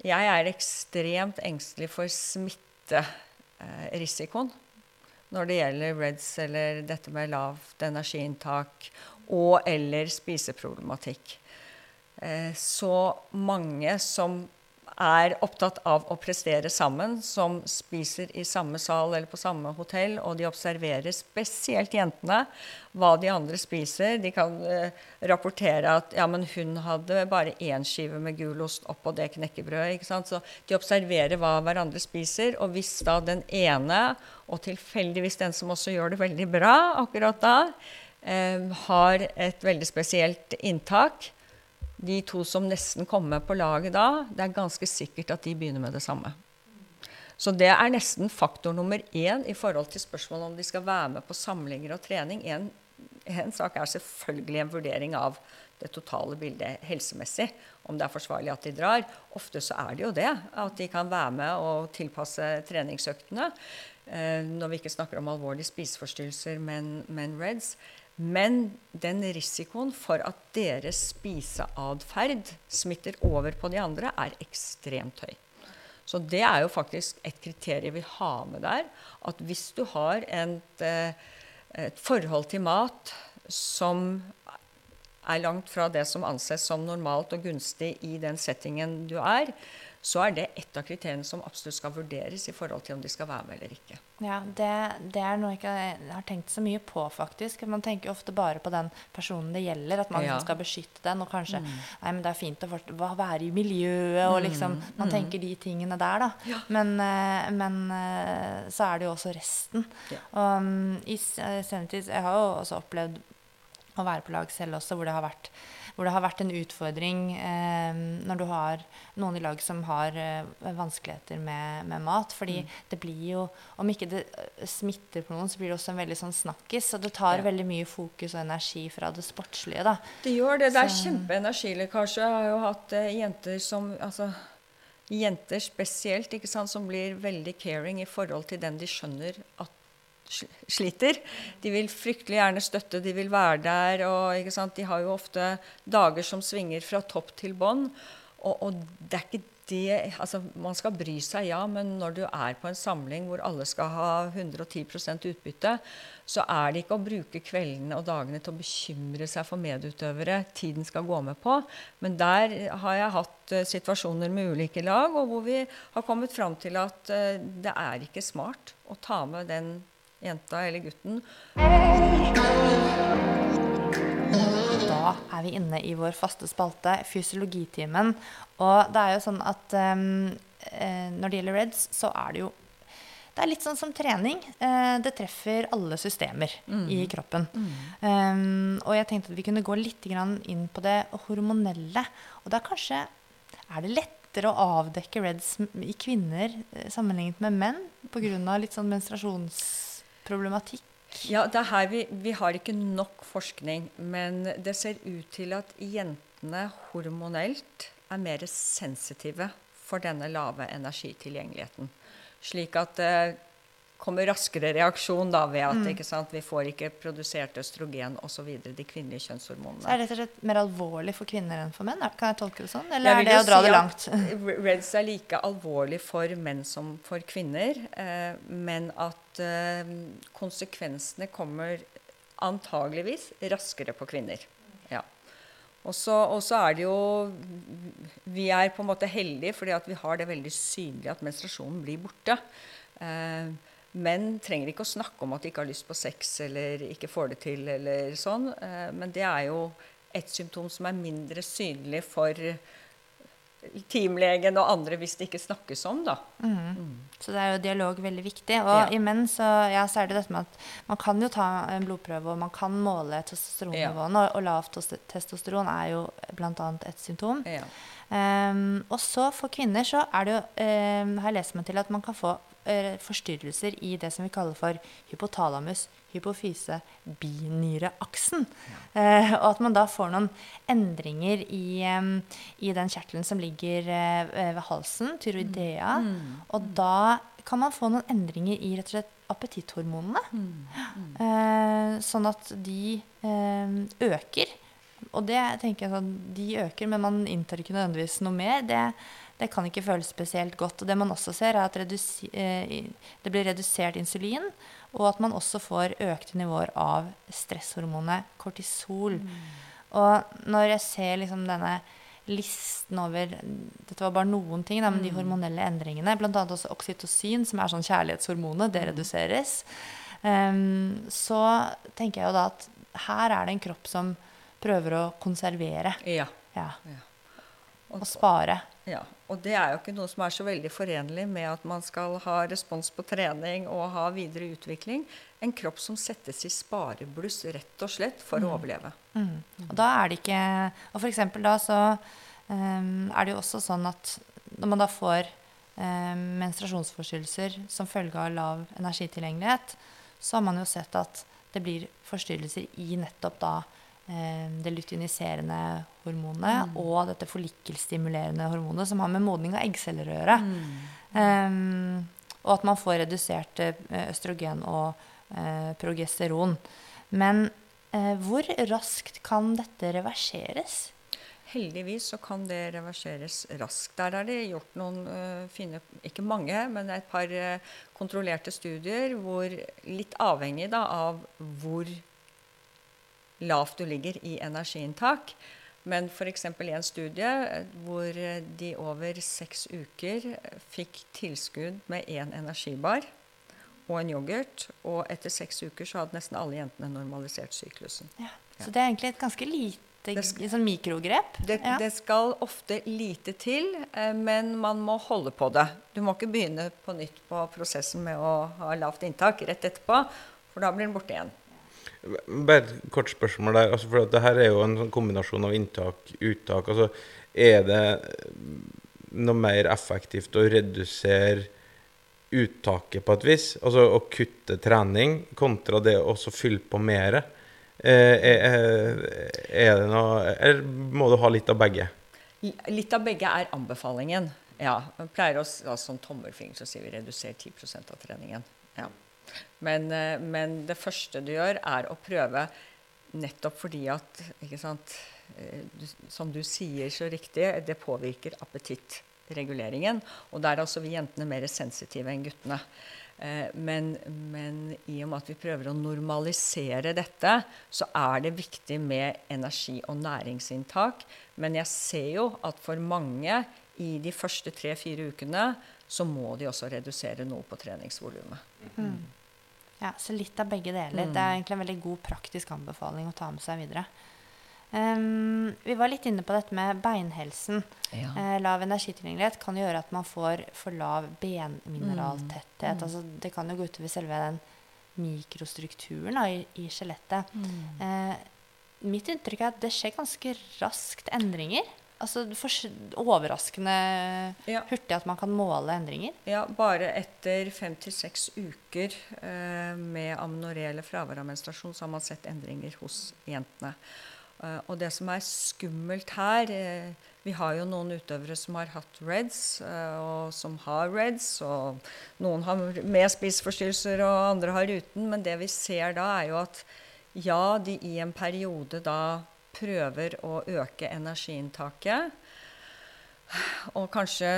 D: Jeg er ekstremt engstelig for smitterisikoen når det gjelder REDS eller dette med lavt energiinntak og eller spiseproblematikk. Eh, Så mange som er opptatt av å prestere sammen, som spiser i samme sal eller på samme hotell, og de observerer spesielt jentene hva de andre spiser. De kan eh, rapportere at ja, men hun hadde bare én skive med gulost oppå det knekkebrødet. ikke sant? Så de observerer hva hverandre spiser, og hvis da den ene, og tilfeldigvis den som også gjør det veldig bra akkurat da, eh, har et veldig spesielt inntak, de to som nesten kommer på laget da, det er ganske sikkert at de begynner med det samme. Så det er nesten faktor nummer én i forhold til spørsmålet om de skal være med på samlinger og trening. En, en sak er selvfølgelig en vurdering av det totale bildet helsemessig, om det er forsvarlig at de drar. Ofte så er det jo det, at de kan være med og tilpasse treningsøktene. Eh, når vi ikke snakker om alvorlige spiseforstyrrelser, men, men REDS. Men den risikoen for at deres spiseatferd smitter over på de andre, er ekstremt høy. Så det er jo faktisk et kriterium vi har med der. At hvis du har et, eh, et forhold til mat som er langt fra det som anses som normalt og gunstig i den settingen du er, så er det ett av kriteriene som absolutt skal vurderes i forhold til om de skal være med eller ikke.
C: Ja, det, det er noe jeg ikke har tenkt så mye på, faktisk. Man tenker ofte bare på den personen det gjelder, at man
D: Ja.
C: skal beskytte den. Og kanskje Nei, men det er fint å være i miljøet, og liksom Man tenker de tingene der, da. Men, eh, men eh, så er det jo også resten.
D: Ja.
C: Og mm, i eh, senere tid Jeg har jo også opplevd å være på lag selv også, hvor det har vært, hvor det har vært en utfordring eh, når du har noen i lag som har eh, vanskeligheter med, med mat. Fordi det blir jo Om ikke det eh, smitter på noen, så blir det også en veldig sånn snakkis. Og det tar
D: Ja.
C: veldig mye fokus og energi fra det sportslige, da.
D: Det gjør det. Det er kjempeenergilekkasje. Jeg har jo hatt eh, jenter som altså, Jenter spesielt, ikke sant, som blir veldig caring i forhold til den de skjønner at sliter. De vil fryktelig gjerne støtte, de vil være der. og De har jo ofte dager som svinger fra topp til bånn. Og, og det er ikke det altså Man skal bry seg, ja, men når du er på en samling hvor alle skal ha 110% utbytte, så er det ikke å bruke kveldene og dagene til å bekymre seg for medutøvere tiden skal gå med på. Men der har jeg hatt uh, situasjoner med ulike lag, og hvor vi har kommet fram til at uh, det er ikke smart å ta med den jenta eller gutten
C: Da er vi inne i vår faste spalte, fysiologitimen. Og det er jo sånn at eh, når det gjelder Reds, så er det jo det er litt sånn som trening. Eh, det treffer alle systemer i kroppen. Ehm, og jeg tenkte at vi kunne gå litt inn på det hormonelle. Og da kanskje er det lettere å avdekke Reds i kvinner eh, sammenlignet med menn pga. litt sånn menstruasjonsproblematikk.
D: Ja, det er her vi, vi har ikke nok forskning, men det ser ut til at jentene hormonelt er mer sensitive for denne lave energitilgjengeligheten. Slik at det kommer raskere reaksjon da ved at ikke sant, vi får ikke produsert østrogen osv., de kvinnelige
C: Så er det rett og slett mer alvorlig for kvinner enn for menn? Kan jeg tolke det sånn? Eller er det å dra
D: si
C: det langt?
D: Reds er like alvorlig for menn som for kvinner, eh, men at eh, konsekvensene kommer antageligvis raskere på kvinner. Ja. Og så er det jo Vi er på en måte heldige fordi at vi har det veldig synlig at menstruasjonen blir borte. Eh, Menn trenger ikke å snakke om at de ikke har lyst på sex eller ikke får det til, eller sånn, eh, men det er jo et symptom som er mindre synlig for teamlegen og andre hvis det ikke snakkes om, da.
C: Så det er jo dialog veldig viktig. Og
D: Ja.
C: i menn så, ja, så er det dette med at man kan jo ta en blodprøve, og man kan måle testosteronnivåene, og, og lavt testosteron er jo bl.a. et symptom.
D: Ja.
C: Ehm, og så for kvinner så er det jo, um, har jeg lest meg til at man kan få forstyrrelser i det som vi kaller for hypotalamus, hypofyse, binyreaksen. Eh, og at man da får noen endringer i, em, i den kjertelen som ligger eh, ved halsen, tyroidea. Og da kan man få noen endringer i rett og slett appetitthormonene. Eh, sånn at de eh, øker. Og det tenker jeg sånn, de øker, men man inntar ikke nødvendigvis noe mer. Det, det kan ikke føles spesielt godt. Og det man også ser, er at eh, det blir redusert insulin, og at man også får økte nivåer av stresshormonet kortisol. Og når jeg ser liksom denne listen over Dette var bare noen ting, da, men de hormonelle endringene, bl.a. også oksytocin, som er sånn kjærlighetshormonet, det reduseres. Um, så tenker jeg jo da at her er det en kropp som prøver å konservere.
D: Ja.
C: Ja.
D: Ja.
C: Og spare.
D: ja. Og det er jo ikke noe som er så veldig forenlig med at man skal ha respons på trening og ha videre utvikling. En kropp som settes i sparebluss rett og slett for å overleve.
C: Mm. Og da er det ikke Og for eksempel da så um, er det jo også sånn at når man da får um, menstruasjonsforstyrrelser som følge av lav energitilgjengelighet, så har man jo sett at det blir forstyrrelser i nettopp da det luteiniserende hormonet og dette follikkelstimulerende hormonet som har med modning av eggceller å gjøre. Ehm, og at man får redusert eh, østrogen og uh, progesteron. Men uh, hvor raskt kan dette reverseres?
D: Heldigvis så kan det reverseres raskt. Der er det gjort noen uh, fine Ikke mange, men et par uh, kontrollerte studier hvor litt avhengig da, av hvor lavt du ligger i energiinntak. Men f.eks. i en studie eh, hvor eh, de over seks uker eh, fikk tilskudd med én energibar og en yoghurt, og etter seks uker så hadde nesten alle jentene normalisert syklusen.
C: Ja. Så det er egentlig et ganske lite
D: Det sk-
C: sånn mikrogrep.
D: Det,
C: ja.
D: det skal ofte lite til, men man må holde på det. Du må ikke begynne på nytt på prosessen med å ha lavt inntak rett etterpå, for da blir den borte igjen.
A: Bare et kort spørsmål der. Altså for det her er jo en sånn kombinasjon av inntak uttak. Altså, er det noe mer effektivt å redusere uttaket på et vis? Altså å kutte trening kontra det å fylle på mer? Eh, er, er det noe Eller må du ha litt av begge?
D: Litt av begge er anbefalingen. Ja, Vi pleier å da, sånn tommelfinger, så sier vi reduser 10 av treningen. Ja. Men, eh, men det første du gjør, er å prøve nettopp fordi at sant, eh, du, Som du sier så riktig, det påvirker appetittreguleringen. Og der er også vi jentene mer sensitive enn guttene. Eh, Men, men i og med at vi prøver å normalisere dette, så er det viktig med energi- og næringsinntak. Men jeg ser jo at for mange i de første tre-fire ukene så må de også redusere noe på treningsvolumet.
C: Ja, så litt av begge deler.
D: Mm.
C: Det er egentlig en veldig god praktisk anbefaling å ta med seg videre. Um, vi var litt inne på dette med beinhelsen.
D: Ja.
C: Uh, lav energitilgjengelighet kan gjøre at man får for lav benmineraltetthet.
D: Mm.
C: Altså, det kan jo gå utover selve den mikrostrukturen da, i, i skjelettet.
D: Mm.
C: Eh, mitt inntrykk er at det skjer ganske raskt endringer. Altså overraskende
D: Ja.
C: hurtig at man kan måle endringer.
D: Ja, bare etter fem til seks uker eh, med amnoré eller fravær av menstruasjon, så har man sett endringer hos jentene. Eh, og det som er skummelt her eh, Vi har jo noen utøvere som har hatt REDS, eh, og som har REDS. Og noen har med spiseforstyrrelser, og andre har uten. Men det vi ser da, er jo at ja, de i en periode da prøver å øke energiinntaket og kanskje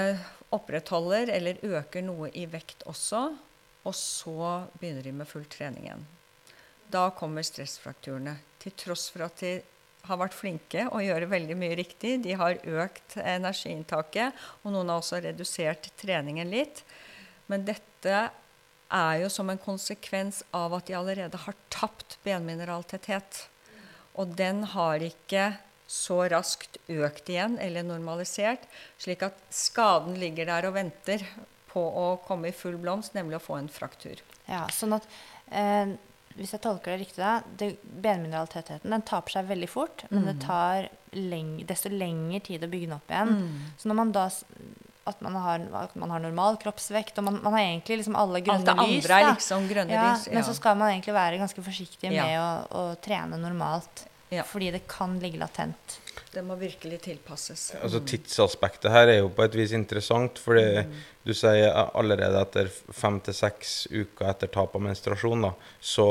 D: opprettholder eller øker noe i vekt også, og så begynner de med full trening igjen. Da kommer stressfrakturene. Til tross for at de har vært flinke og gjør veldig mye riktig. De har økt energiinntaket, og noen har også redusert treningen litt. Men dette er jo som en konsekvens av at de allerede har tapt benmineraltetthet. Og den har ikke så raskt økt igjen eller normalisert, slik at skaden ligger der og venter på å komme i full blomst, nemlig å få en fraktur.
C: Ja, sånn at eh, Hvis jeg tolker det riktig, da det, Benmineraltettheten den taper seg veldig fort, men det tar leng desto lengre tid å bygge den opp igjen. Så når man da at man har, at man har normal kroppsvekt, og man, man har egentlig liksom alle
D: Alt
C: grønne
D: det
C: lys.
D: er liksom grønne
C: ja,
D: lys.
C: Men så skal man egentlig være ganske forsiktig
D: Ja.
C: med å, å trene normalt.
D: Ja.
C: Fordi det kan ligge latent.
D: Det må virkelig tilpasses.
A: Altså Tidsaspektet her er jo på et vis interessant, fordi du sier allerede etter fem til seks uker etter tap av menstruasjon, da, så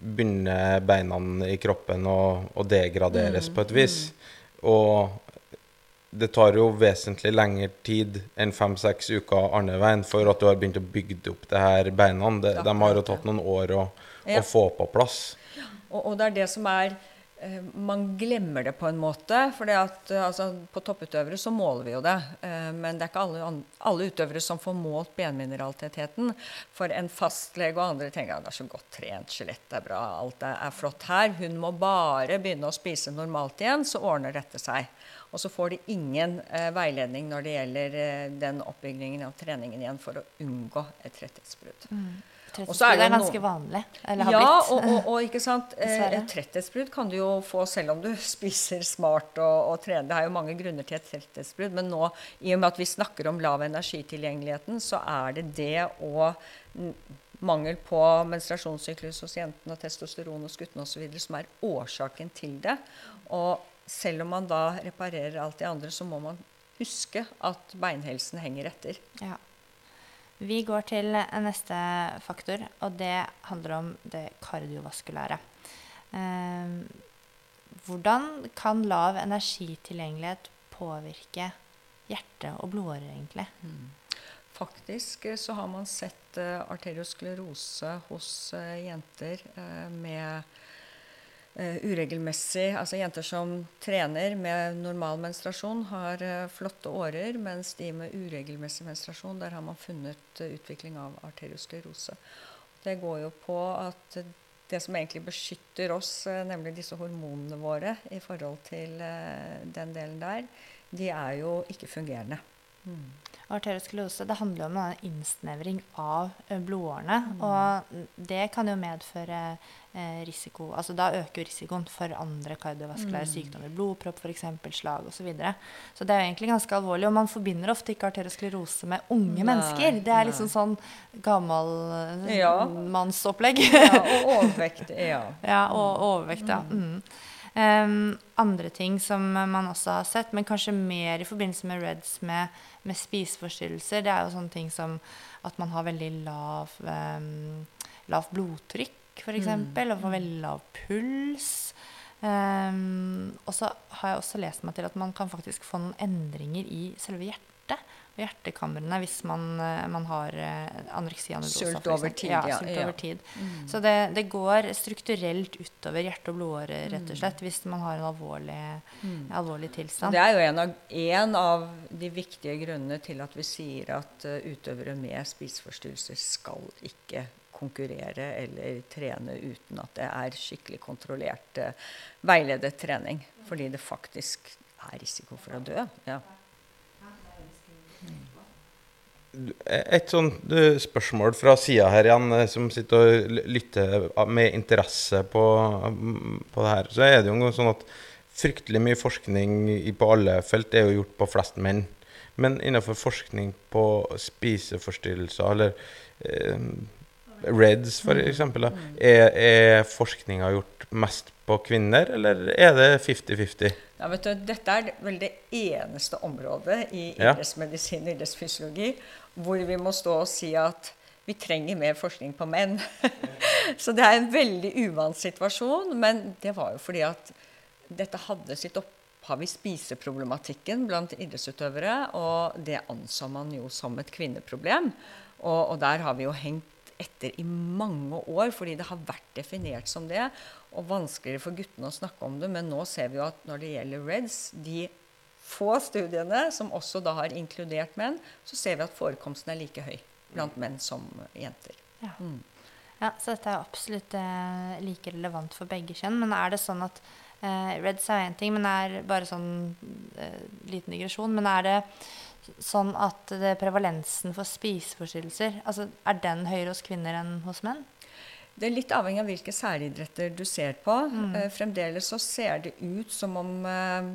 A: begynner beina i kroppen å, å degraderes på et vis. Og det tar jo vesentlig lengre tid enn fem-seks uker andre veien for at du har begynt å bygge opp det her beina. De, de har jo tatt noen år å,
D: Ja.
A: å få på plass.
D: Og, og det er det som er eh, Man glemmer det på en måte. For altså, på topputøvere så måler vi jo det. eh, men det er ikke alle, alle utøvere som får målt benmineraliteten. For en fastlege og andre tenker at det er så godt trent, skjelettet er bra, alt er, er flott her. Hun må bare begynne å spise normalt igjen, så ordner dette seg. Og så får de ingen eh, veiledning når det gjelder eh, den oppbyggingen av treningen igjen for å unngå et tretthetsbrudd. Mm. så
C: Tretthetsbrudd
D: er
C: er ganske vanlig. Eller har
D: ja,
C: blitt.
D: og, og, og ikke sant? Eh, Et tretthetsbrudd kan du jo få selv om du spiser smart og, og trener. Det er jo mange grunner til et tretthetsbrudd, men nå, i og med at vi snakker om lav energitilgjengeligheten, så er det det og mangel på menstruasjonssyklus hos jentene og testosteron hos guttene osv. som er årsaken til det. Og selv om man da reparerer alt det andre, så må man huske at beinhelsen henger etter.
C: Ja. Vi går til neste faktor, og det handler om det kardiovaskulære. Eh, hvordan kan lav energitilgjengelighet påvirke hjerte og blodårer, egentlig?
D: Faktisk eh, så har man sett eh, arteriosklerose hos eh, jenter eh, med uregelmessig Altså jenter som trener med normal menstruasjon, har eh, flotte årer, mens de med uregelmessig menstruasjon, der har man funnet eh, utvikling av arteriosklerose. Det går jo på at eh, det som egentlig beskytter oss, eh, nemlig disse hormonene våre i forhold til eh, den delen der, de er jo ikke fungerende.
C: Og arteriosklerose det handler om en innsnevring av blodårene. blodårene. Og det kan jo medføre eh, risiko Altså da øker risikoen for andre kardiovaskulære sykdommer. Blodpropp f.eks., slag osv. Så, videre. så det er jo egentlig ganske alvorlig. Og man forbinder ofte ikke arteriosklerose med unge
D: Nei,
C: mennesker. Det er liksom
D: nei.
C: sånn
D: Ja.
C: gammalmannsopplegg.
D: Ja, og overvekt. Ja.
C: Ja, og overvekt, ja. Mm. Um, andre ting som man også har sett, men kanskje mer i forbindelse med REDS med, med spiseforstyrrelser, det er jo sånne ting som at man har veldig lav, um, lav blodtrykk, f.eks., eksempel, og får veldig lav puls. Um, og så har jeg også lest meg til at man kan faktisk få noen endringer i selve hjertet. Hjertekamrene hvis man, eh, man har eh, anoreksi anedosa.
D: Sult over tid,
C: Ja,
D: ja, ja.
C: over tid. Så det, det går strukturelt utover hjerte- og blodårer, rett og slett, hvis man har en alvorlig, alvorlig
D: Så
C: tilstand.
D: det er jo en av, en av de viktige grunnene til at vi sier at eh, utøvere med spiseforstyrrelser skal ikke konkurrere eller trene uten at det er skikkelig kontrollert, veiledet trening. Fordi det faktisk er risiko for å dø. Ja.
A: Et sånt eh, spørsmål fra sida her igjen, eh, som sitter og lytter med interesse på, mm, på det her. Så er det jo sånn at fryktelig mye forskning på alle felt er jo gjort på flest menn. Men innenfor forskning på spiseforstyrrelser, eller eh, REDS for eksempel, da, er, er forskninga gjort mest på kvinner, eller er det 50-50?
D: Ja, vet du, dette er vel det eneste området i idrettsmedisin og idrettsfysiologi hvor vi må stå og si at vi trenger mer forskning på menn. Så det er en veldig uvant situasjon, men det var jo fordi at dette hadde sitt opphav i spiseproblematikken blant idrettsutøvere, og det anså man jo som et kvinneproblem. Og, og der har vi jo hengt etter i mange år, fordi det har vært definert som det. Og vanskeligere for guttene å snakke om det. Men nå ser vi jo at når det gjelder REDS, de få studiene som også da har inkludert menn, så ser vi at forekomsten er like høy blant menn som jenter.
C: Ja. Ja, så dette er absolutt eh, like relevant for begge kjønn. Men er det sånn at eh, Reds er én ting, men er bare sånn eh, liten digresjon. Men er det sånn at det, prevalensen for spiseforstyrrelser altså, Er den høyere hos kvinner enn hos menn?
D: Det er litt avhengig av hvilke særidretter du ser på. Eh, fremdeles så ser det ut som om eh,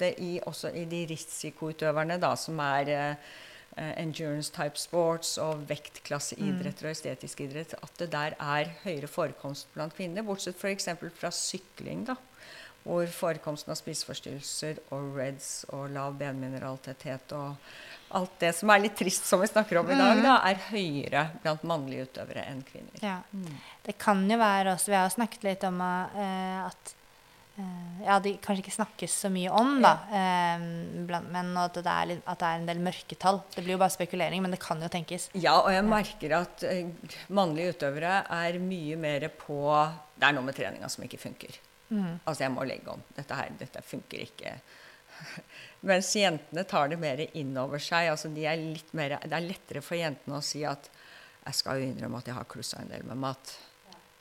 D: det i, også i de risikoutøverne da, som er eh, eh, endurance type sports og vektklasseidretter og estetisk idrett, at det der er høyere forekomst blant kvinner. Bortsett f.eks. fra sykling, da, hvor forekomsten av spiseforstyrrelser og REDS og lav benmineraltetthet og alt det som er litt trist som vi snakker om i dag, da, er høyere blant mannlige utøvere enn kvinner.
C: Ja. Det kan jo være også Vi har snakket litt om uh, at uh, ja, det kanskje ikke snakkes så mye om, da. uh, blant, men at det, litt- at det er en del mørketall. Det blir jo bare spekulering, men det kan jo tenkes.
D: Ja, og jeg merker at mannlige utøvere er mye mer på Det er noe med treninga som ikke funker. Altså, jeg må legge om. Dette her, dette funker ikke. Mens jentene tar det mer inn over seg. Altså, de er mer, det er lettere for jentene å si at jeg skal jo innrømme at jeg har klussa en del med mat.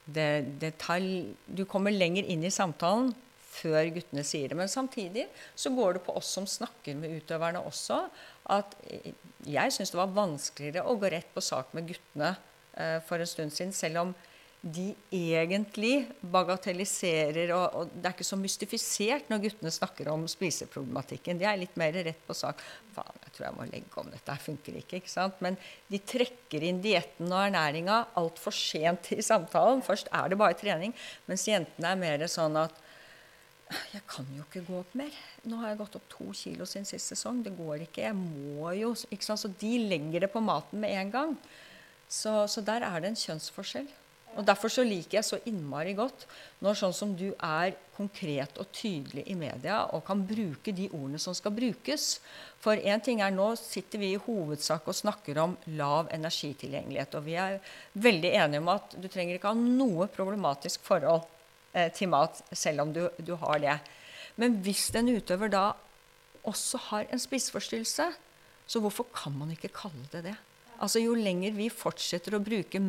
D: Det, det tar, du kommer lenger inn i samtalen før guttene sier det. Men samtidig så går det på oss som snakker med utøverne også, at jeg syns det var vanskeligere å gå rett på sak med guttene eh, for en stund siden, selv om de egentlig bagatelliserer, og, og det er ikke så mystifisert når guttene snakker om spiseproblematikken. De er litt mer rett på sak. Faen, jeg tror jeg må legge om dette, Det funker ikke. ikke sant? Men de trekker inn dietten og ernæringa altfor sent i samtalen. Først er det bare trening, mens jentene er mer sånn at jeg kan jo ikke gå opp mer. Nå har jeg gått opp to kilo siden sist sesong. Det går ikke. Jeg må jo ikke sant? Så de legger det på maten med en gang. Så, så der er det en kjønnsforskjell. Og Derfor så liker jeg så innmari godt når sånn som du er konkret og tydelig i media og kan bruke de ordene som skal brukes. For én ting er nå sitter vi i hovedsak og snakker om lav energitilgjengelighet. Og vi er veldig enige om at du trenger ikke ha noe problematisk forhold eh, til mat, selv om du, du har det. Men hvis en utøver da også har en spiseforstyrrelse, så hvorfor kan man ikke kalle det det? Altså Jo lenger vi fortsetter å bruke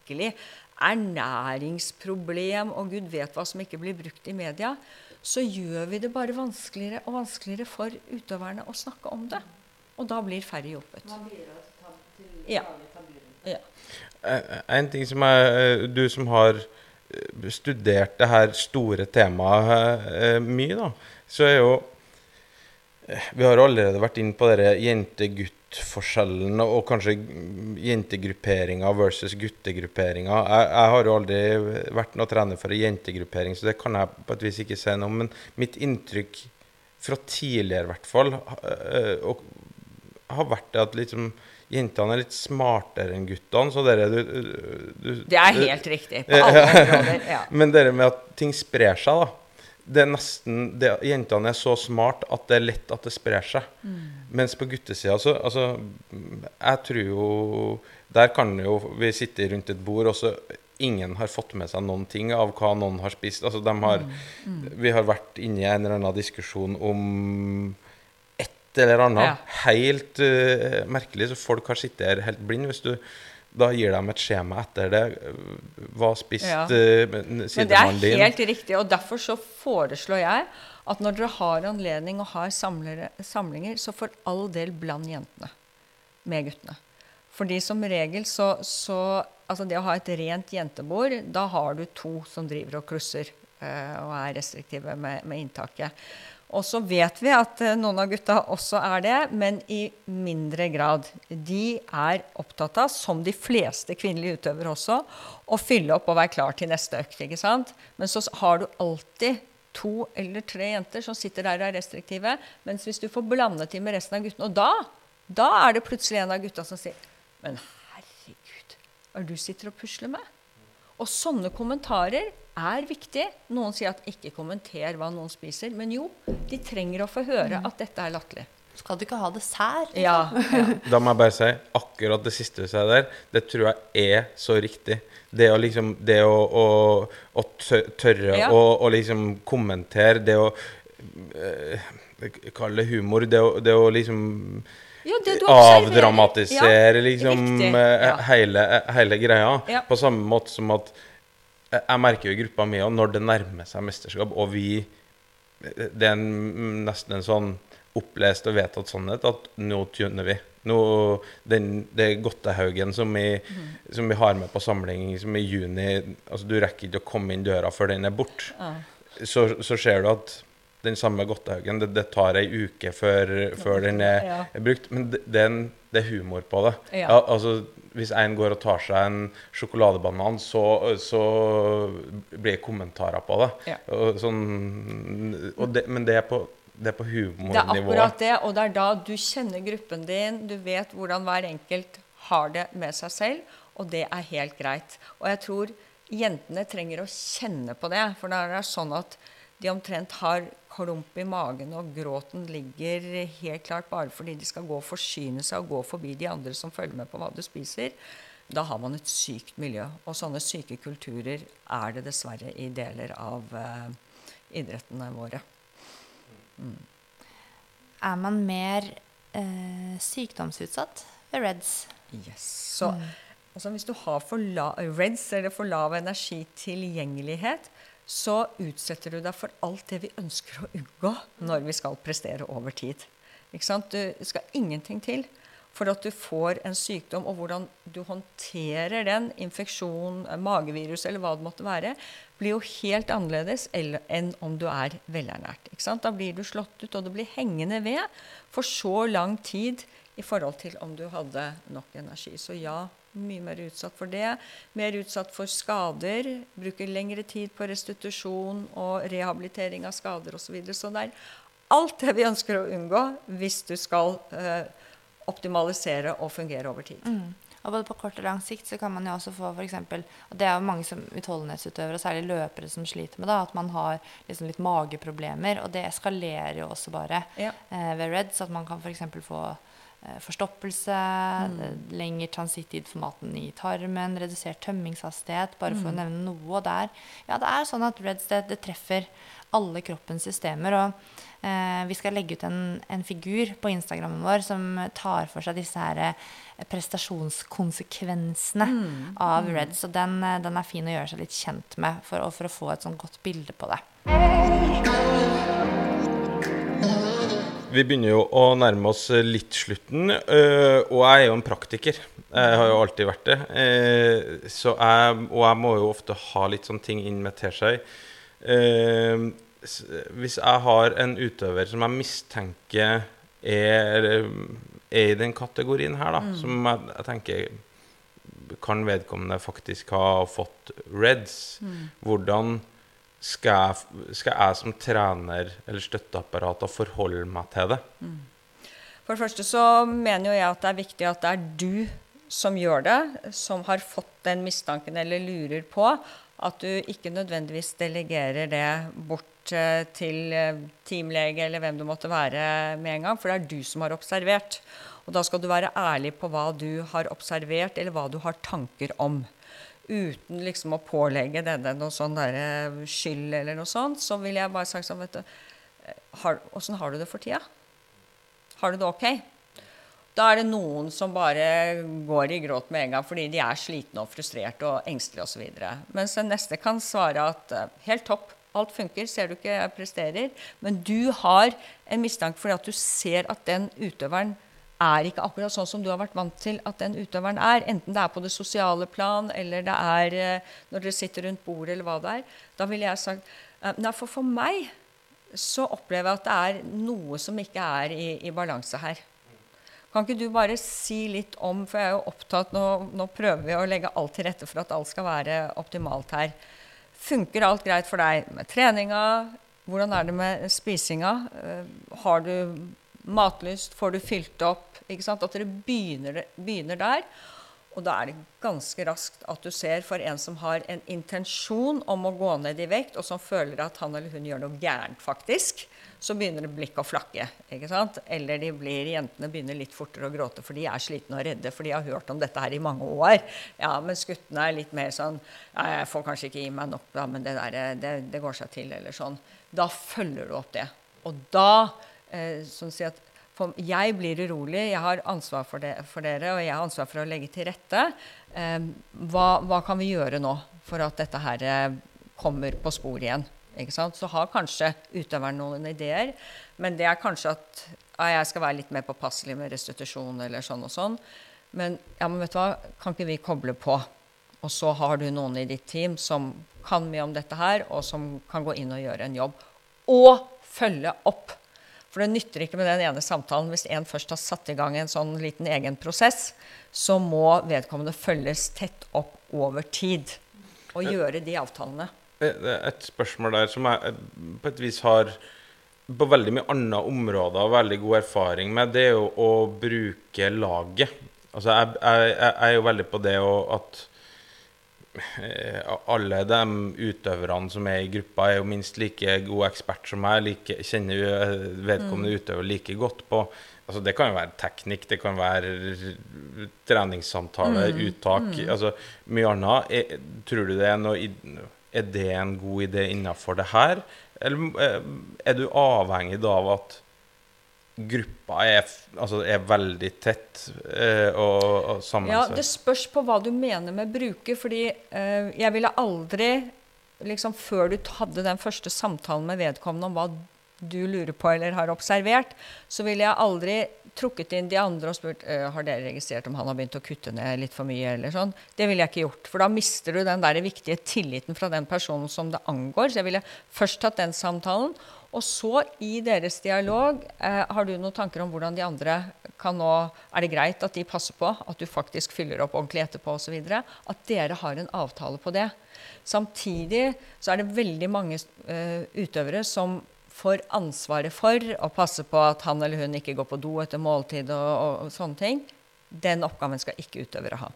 D: merkelig ernæringsproblem og gud vet hva som ikke blir brukt i media, så gjør vi det bare vanskeligere og vanskeligere for utøverne å snakke om det. Og da blir færre hjulpet. Ja. ja.
A: Eh, En ting som er Du som har eh, studert det her store temaet eh, mye, da, så er jo eh, Vi har allerede vært inne på denne jente-gutt-forskjellen og kanskje jentegrupperinga versus guttegrupperinga. Jeg, jeg har jo aldri vært noe trener for en jentegruppering, så det kan jeg på et vis ikke si noe om. Men mitt inntrykk fra tidligere, i hvert fall, eh, og, har vært det at liksom jentene er litt smartere enn guttene. Så dere, du, du,
D: Det er helt riktig. På alle områder. Ja.
A: Men det med at ting sprer seg, da. Det er nesten, det, Jentene er så smart at det er lett at det sprer seg. Mens på guttesida så altså, Jeg tror jo Der kan jo vi sitte rundt et bord, og så ingen har fått med seg noen ting av hva noen har spist. Altså, de har, Vi har vært inne i en eller annen diskusjon om et eller annet
D: Ja.
A: helt uh, merkelig, så folk har sittet her helt blind. Hvis du da gir de et skjema etter det. eh, Hva spiste
D: Ja.
A: din.
D: Men det er
A: sidemannen din?
D: helt riktig, og derfor så foreslår jeg at når dere har anledning og har samlere, samlinger, så for all del bland jentene med guttene. Fordi som regel så, så Altså det å ha et rent jentebord, da har du to som driver og klusser eh, og er restriktive med, med inntaket. Og så vet vi at eh, noen av gutta også er det, men i mindre grad. De er opptatt av, som de fleste kvinnelige utøvere også, å fylle opp og være klar til neste økt. ikke sant? Men så har du alltid to eller tre jenter som sitter der og er restriktive. Mens hvis du får blandet dem med resten av guttene, og da, da er det plutselig en av gutta som sier Men herregud, hva er det du sitter og pusler med? Og sånne kommentarer er viktig. Noen sier at ikke kommenter hva noen spiser. Men jo, de trenger å få høre at dette er latterlig.
C: Skal du ikke ha dessert?
D: Ja, ja.
A: Da må jeg bare si akkurat det siste du sa der, det tror jeg er så riktig. Det å liksom Det å, å, å tørre
D: Ja.
A: å, å liksom kommentere, det å øh, Kalle det humor, det å, det å liksom
D: Ja, det
A: avdramatisere
D: Ja,
A: liksom eh,
D: Ja.
A: hele, hele greia.
D: Ja.
A: På samme måte som at jeg jeg merker jo i gruppa mi òg, når det nærmer seg mesterskap, og vi Det er en, nesten en sånn opplest og vedtatt sannhet at nå tuner vi. Nå, den, det Godtehaugen som, vi- som vi har med på samling som i juni altså Du rekker ikke å komme inn døra før den er borte. Så, så ser du at den samme Godtehaugen, det, det tar ei uke før, før den er,
D: Ja.
A: er brukt. Men det, det, er en, det er humor på det.
D: Ja.
A: altså, hvis en går og tar seg en sjokoladebanan, så, så blir det kommentarer på det.
D: Ja.
A: Og sånn, og det men det er på, det er på
D: Det er akkurat det, og det er da du kjenner gruppen din, du vet hvordan hver enkelt har det med seg selv, og det er helt greit. Og jeg tror jentene trenger å kjenne på det, for da er det sånn at de omtrent har klump i magen, og gråten ligger helt klart bare fordi de skal gå og forsyne seg og gå forbi de andre som følger med på hva du spiser. Da har man et sykt miljø. Og sånne syke kulturer er det dessverre i deler av eh, idrettene våre.
C: Er man mer eh, sykdomsutsatt ved Reds?
D: Yes. Så altså, hvis du har for la REDS, eller for lav energitilgjengelighet, så utsetter du deg for alt det vi ønsker å unngå når vi skal prestere over tid. Ikke sant? Du skal ingenting til for at du får en sykdom, og hvordan du håndterer den, infeksjon, magevirus eller hva det måtte være, blir jo helt annerledes enn om du er velernært. Ikke sant? Da blir du slått ut, og det blir hengende ved for så lang tid i forhold til om du hadde nok energi. Så ja, mye mer utsatt for det. Mer utsatt for skader. Bruker lengre tid på restitusjon og rehabilitering av skader osv. Så, videre. så det er alt det vi ønsker å unngå hvis du skal eh, optimalisere og fungere over tid.
C: Og både på kort og lang sikt så kan man jo også få f.eks. Og det er jo mange som utholdenhetsutøvere, og særlig løpere, som sliter med da, at man har liksom litt mageproblemer. Og det eskalerer jo også bare
D: Ja.
C: eh, ved REDS. At man kan f.eks. få forstoppelse, mm. lengre transittid for maten i tarmen, redusert tømmingshastighet, bare for å nevne noe. Der, ja, det er sånn at REDS det, det treffer alle kroppens systemer. Og eh, vi skal legge ut en, en figur på Instagrammen vår som tar for seg disse her prestasjonskonsekvensene prestasjonskonsekvensene av Red. Så den, eh, den er fin å gjøre seg litt kjent med for, for å få et sånn godt bilde på det.
A: Vi begynner jo å nærme oss litt slutten, øh, og jeg er jo en praktiker. Jeg har jo alltid vært det. Eh, så jeg, og jeg må jo ofte ha litt sånne ting inn med teskje. Eh, hvis jeg har en utøver som jeg mistenker er, er i den kategorien her, da, som jeg, jeg tenker kan vedkommende faktisk ha fått reds, hvordan skal jeg, skal jeg som trener eller støtteapparat forholde meg til det?
D: For det første så mener jo jeg at det er viktig at det er du som gjør det, som har fått den mistanken eller lurer på, at du ikke nødvendigvis delegerer det bort eh, til eh, teamlege eller hvem du måtte være med en gang, for det er du som har observert. Og da skal du være ærlig på hva du har observert, eller hva du har tanker om. Uten liksom å pålegge denne noe sånn der skyld eller noe sånt, så vil jeg bare sagt sånn, vet du, eh, har, har du det for tida? Har du det ok? Da er det noen som bare går i gråt med en gang fordi de er slitne og frustrerte og engstelige osv. Mens den neste kan svare at eh, helt topp, alt funker, ser du ikke jeg presterer. Men du har en mistanke fordi at du ser at den utøveren er ikke akkurat sånn som du har vært vant til at den utøveren er. Enten det er på det sosiale plan, eller det er eh, når dere sitter rundt bordet, eller hva det er. Da ville jeg sagt eh, Nei, for for meg så opplever jeg at det er noe som ikke er i, i balanse her. Kan ikke du bare si litt om, for jeg er jo opptatt, nå, nå prøver vi å legge alt til rette for at alt skal være optimalt her. Funker alt greit for deg med treninga? Hvordan er det med spisinga? Eh, Har du matlyst? Får du fylt opp? Ikke sant? At dere begynner, begynner der. Og da er det ganske raskt at du ser for en som har en intensjon om å gå ned i vekt, og som føler at han eller hun gjør noe gærent, faktisk, så begynner det blikket å flakke. ikke sant? Eller de blir, jentene begynner litt fortere å gråte, for de er slitne og redde, for de har hørt om dette her i mange år. Ja, Mens guttene er litt mer sånn ja, 'Jeg får kanskje ikke gi meg nok, da, men det, der, det, det går seg til', eller sånn. Da følger du opp det. Og da eh, sånn å si at jeg blir urolig, jeg har ansvar for, det, for dere, og jeg har ansvar for å legge til rette. Eh, hva, hva kan vi gjøre nå for at dette her eh, kommer på spor igjen? Så har kanskje utøveren noen ideer, men det er kanskje at ja, jeg skal være litt mer påpasselig med restitusjon eller sånn og sånn. Men, ja, men vet du hva, kan ikke vi koble på? Og så har du noen i ditt team som kan mye om dette her, og som kan gå inn og gjøre en jobb. Og følge opp. For det nytter ikke med den ene samtalen. Hvis en først har satt i gang en sånn liten egen prosess, så må vedkommende følges tett opp over tid. Og gjøre de avtalene.
A: Er Et spørsmål der som jeg eh, på et vis har på veldig mye andre områder veldig god erfaring med, det er jo å bruke laget. Altså, jeg, jeg, jeg er jo veldig på det å, at eh, alle de utøverne som er i gruppa, er jo minst like god ekspert som meg. Like, kjenner eh, vedkommende utøver like godt på altså Det kan jo være teknikk, det kan være treningssamtale, uttak altså Mye annet. Er, tror du det er noe Er det en god idé innafor det her? Eller eh, er du avhengig av at gruppa er, altså er veldig tett eh, og, og
D: Ja. Det spørs på hva du mener med bruker. fordi eh, jeg ville aldri, liksom før du hadde den første samtalen med vedkommende om hva du lurer på eller har observert, så ville jeg aldri trukket inn de andre og spurt eh, har dere registrert om han har begynt å kutte ned litt for mye. eller sånn. Det ville jeg ikke gjort. For da mister du den der viktige tilliten fra den personen som det angår. Så jeg ville først tatt den samtalen. Og så, i deres dialog, eh, har du noen tanker om hvordan de andre kan nå Er det greit at de passer på at du faktisk fyller opp ordentlig etterpå osv.? At dere har en avtale på det. Samtidig så er det veldig mange eh, utøvere som får ansvaret for å passe på at han eller hun ikke går på do etter måltid og, og, og sånne ting. Den oppgaven skal ikke utøvere ha.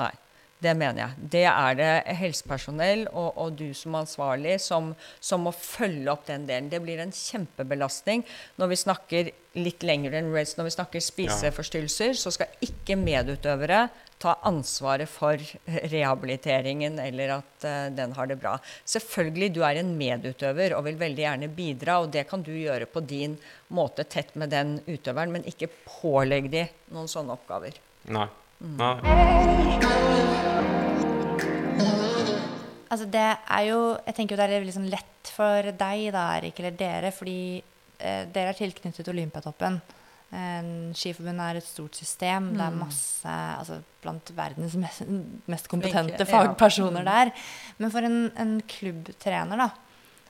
D: Nei. Det mener jeg. Det er det helsepersonell og, og du som ansvarlig som, som, må følge opp den delen. Det blir en kjempebelastning når vi snakker litt lenger enn race, når vi snakker spiseforstyrrelser, så skal ikke medutøvere ta ansvaret for rehabiliteringen eller at uh, den har det bra. Selvfølgelig, du er en medutøver og vil veldig gjerne bidra, og det kan du gjøre på din måte tett med den utøveren, men ikke pålegg de noen sånne oppgaver.
A: Nei. Nei.
C: Altså det er jo Jeg tenker jo det er liksom lett for deg, da, Erik, eller dere, fordi eh, dere er tilknyttet Olympiatoppen. Eh, Skiforbundet er et stort system. Det er masse altså, Blant verdens mest, mest kompetente
D: Flinke, ja.
C: fagpersoner der. Men for en, en klubbtrener, da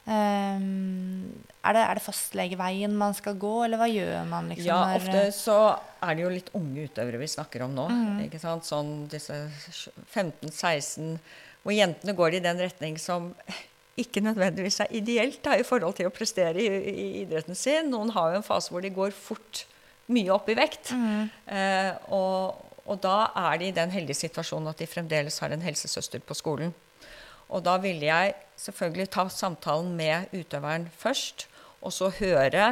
C: Um, er, det, er det fastlegeveien man skal gå, eller hva gjør man? Liksom,
D: ja,
C: når-
D: ofte så er det jo litt unge utøvere vi snakker om nå. ikke sant? Sånn disse 15-16, hvor jentene går i den retning som ikke nødvendigvis er ideelt da, i forhold til å prestere i, i idretten sin. Noen har jo en fase hvor de går fort mye opp i vekt. Eh, og, og da er de i den heldige situasjonen at de fremdeles har en helsesøster på skolen. Og da ville jeg selvfølgelig ta samtalen med utøveren først, og så høre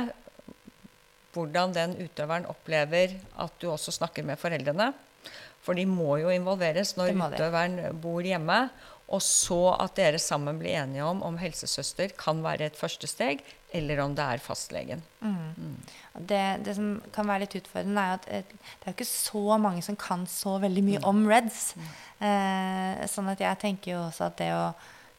D: hvordan den utøveren opplever at du også snakker med foreldrene. For de må jo involveres når
C: må
D: utøveren bor hjemme. Og så at dere sammen blir enige om om helsesøster kan være et første steg, eller om det er fastlegen.
C: Det, det som kan være litt utfordrende, er at det er jo ikke så mange som kan så veldig mye om Reds. Eh, sånn at jeg tenker jo også at det å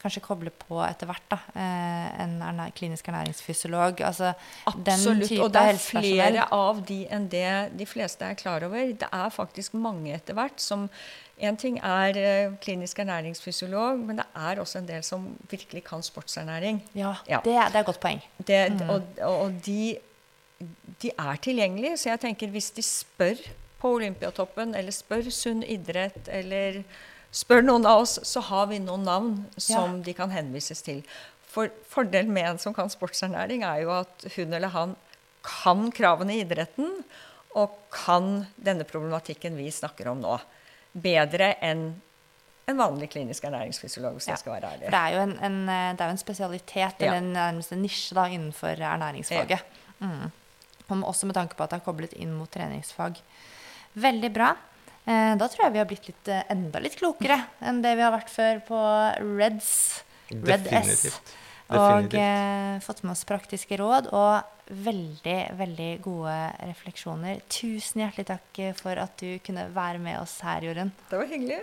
C: kanskje koble på etter hvert da, eh, en ernæ klinisk ernæringsfysiolog altså den
D: Absolutt. Og det er flere av de enn det de fleste er klar over. Det er faktisk mange etter hvert som En ting er eh, klinisk ernæringsfysiolog, men det er også en del som virkelig kan sportsernæring.
C: Ja,
D: Ja.
C: Det, er- det er et godt poeng.
D: Det, Og, og de, de er tilgjengelige, så jeg tenker hvis de spør på Olympiatoppen, eller spør Sunn idrett, eller spør noen av oss, så har vi noen navn som de kan henvises til. For Fordelen med en som kan sportsernæring, er jo at hun eller han kan kravene i idretten, og kan denne problematikken vi snakker om nå, bedre enn en vanlig klinisk ernæringsfysiolog, hvis
C: Ja.
D: jeg skal være ærlig.
C: det er jo en, en, eh, det er jo en spesialitet,
D: Ja.
C: eller en, nærmest en nisje da, innenfor ernæringsfaget. Mm. Også med tanke på at det er koblet inn mot treningsfag. Veldig bra. Eh, da tror jeg vi har blitt litt, eh, enda litt klokere enn det vi har vært før på Reds. Red S. Og eh, fått med oss praktiske råd og veldig, veldig gode refleksjoner. Tusen hjertelig takk eh, for at du kunne være med oss her, Jorunn.
D: Det var hyggelig.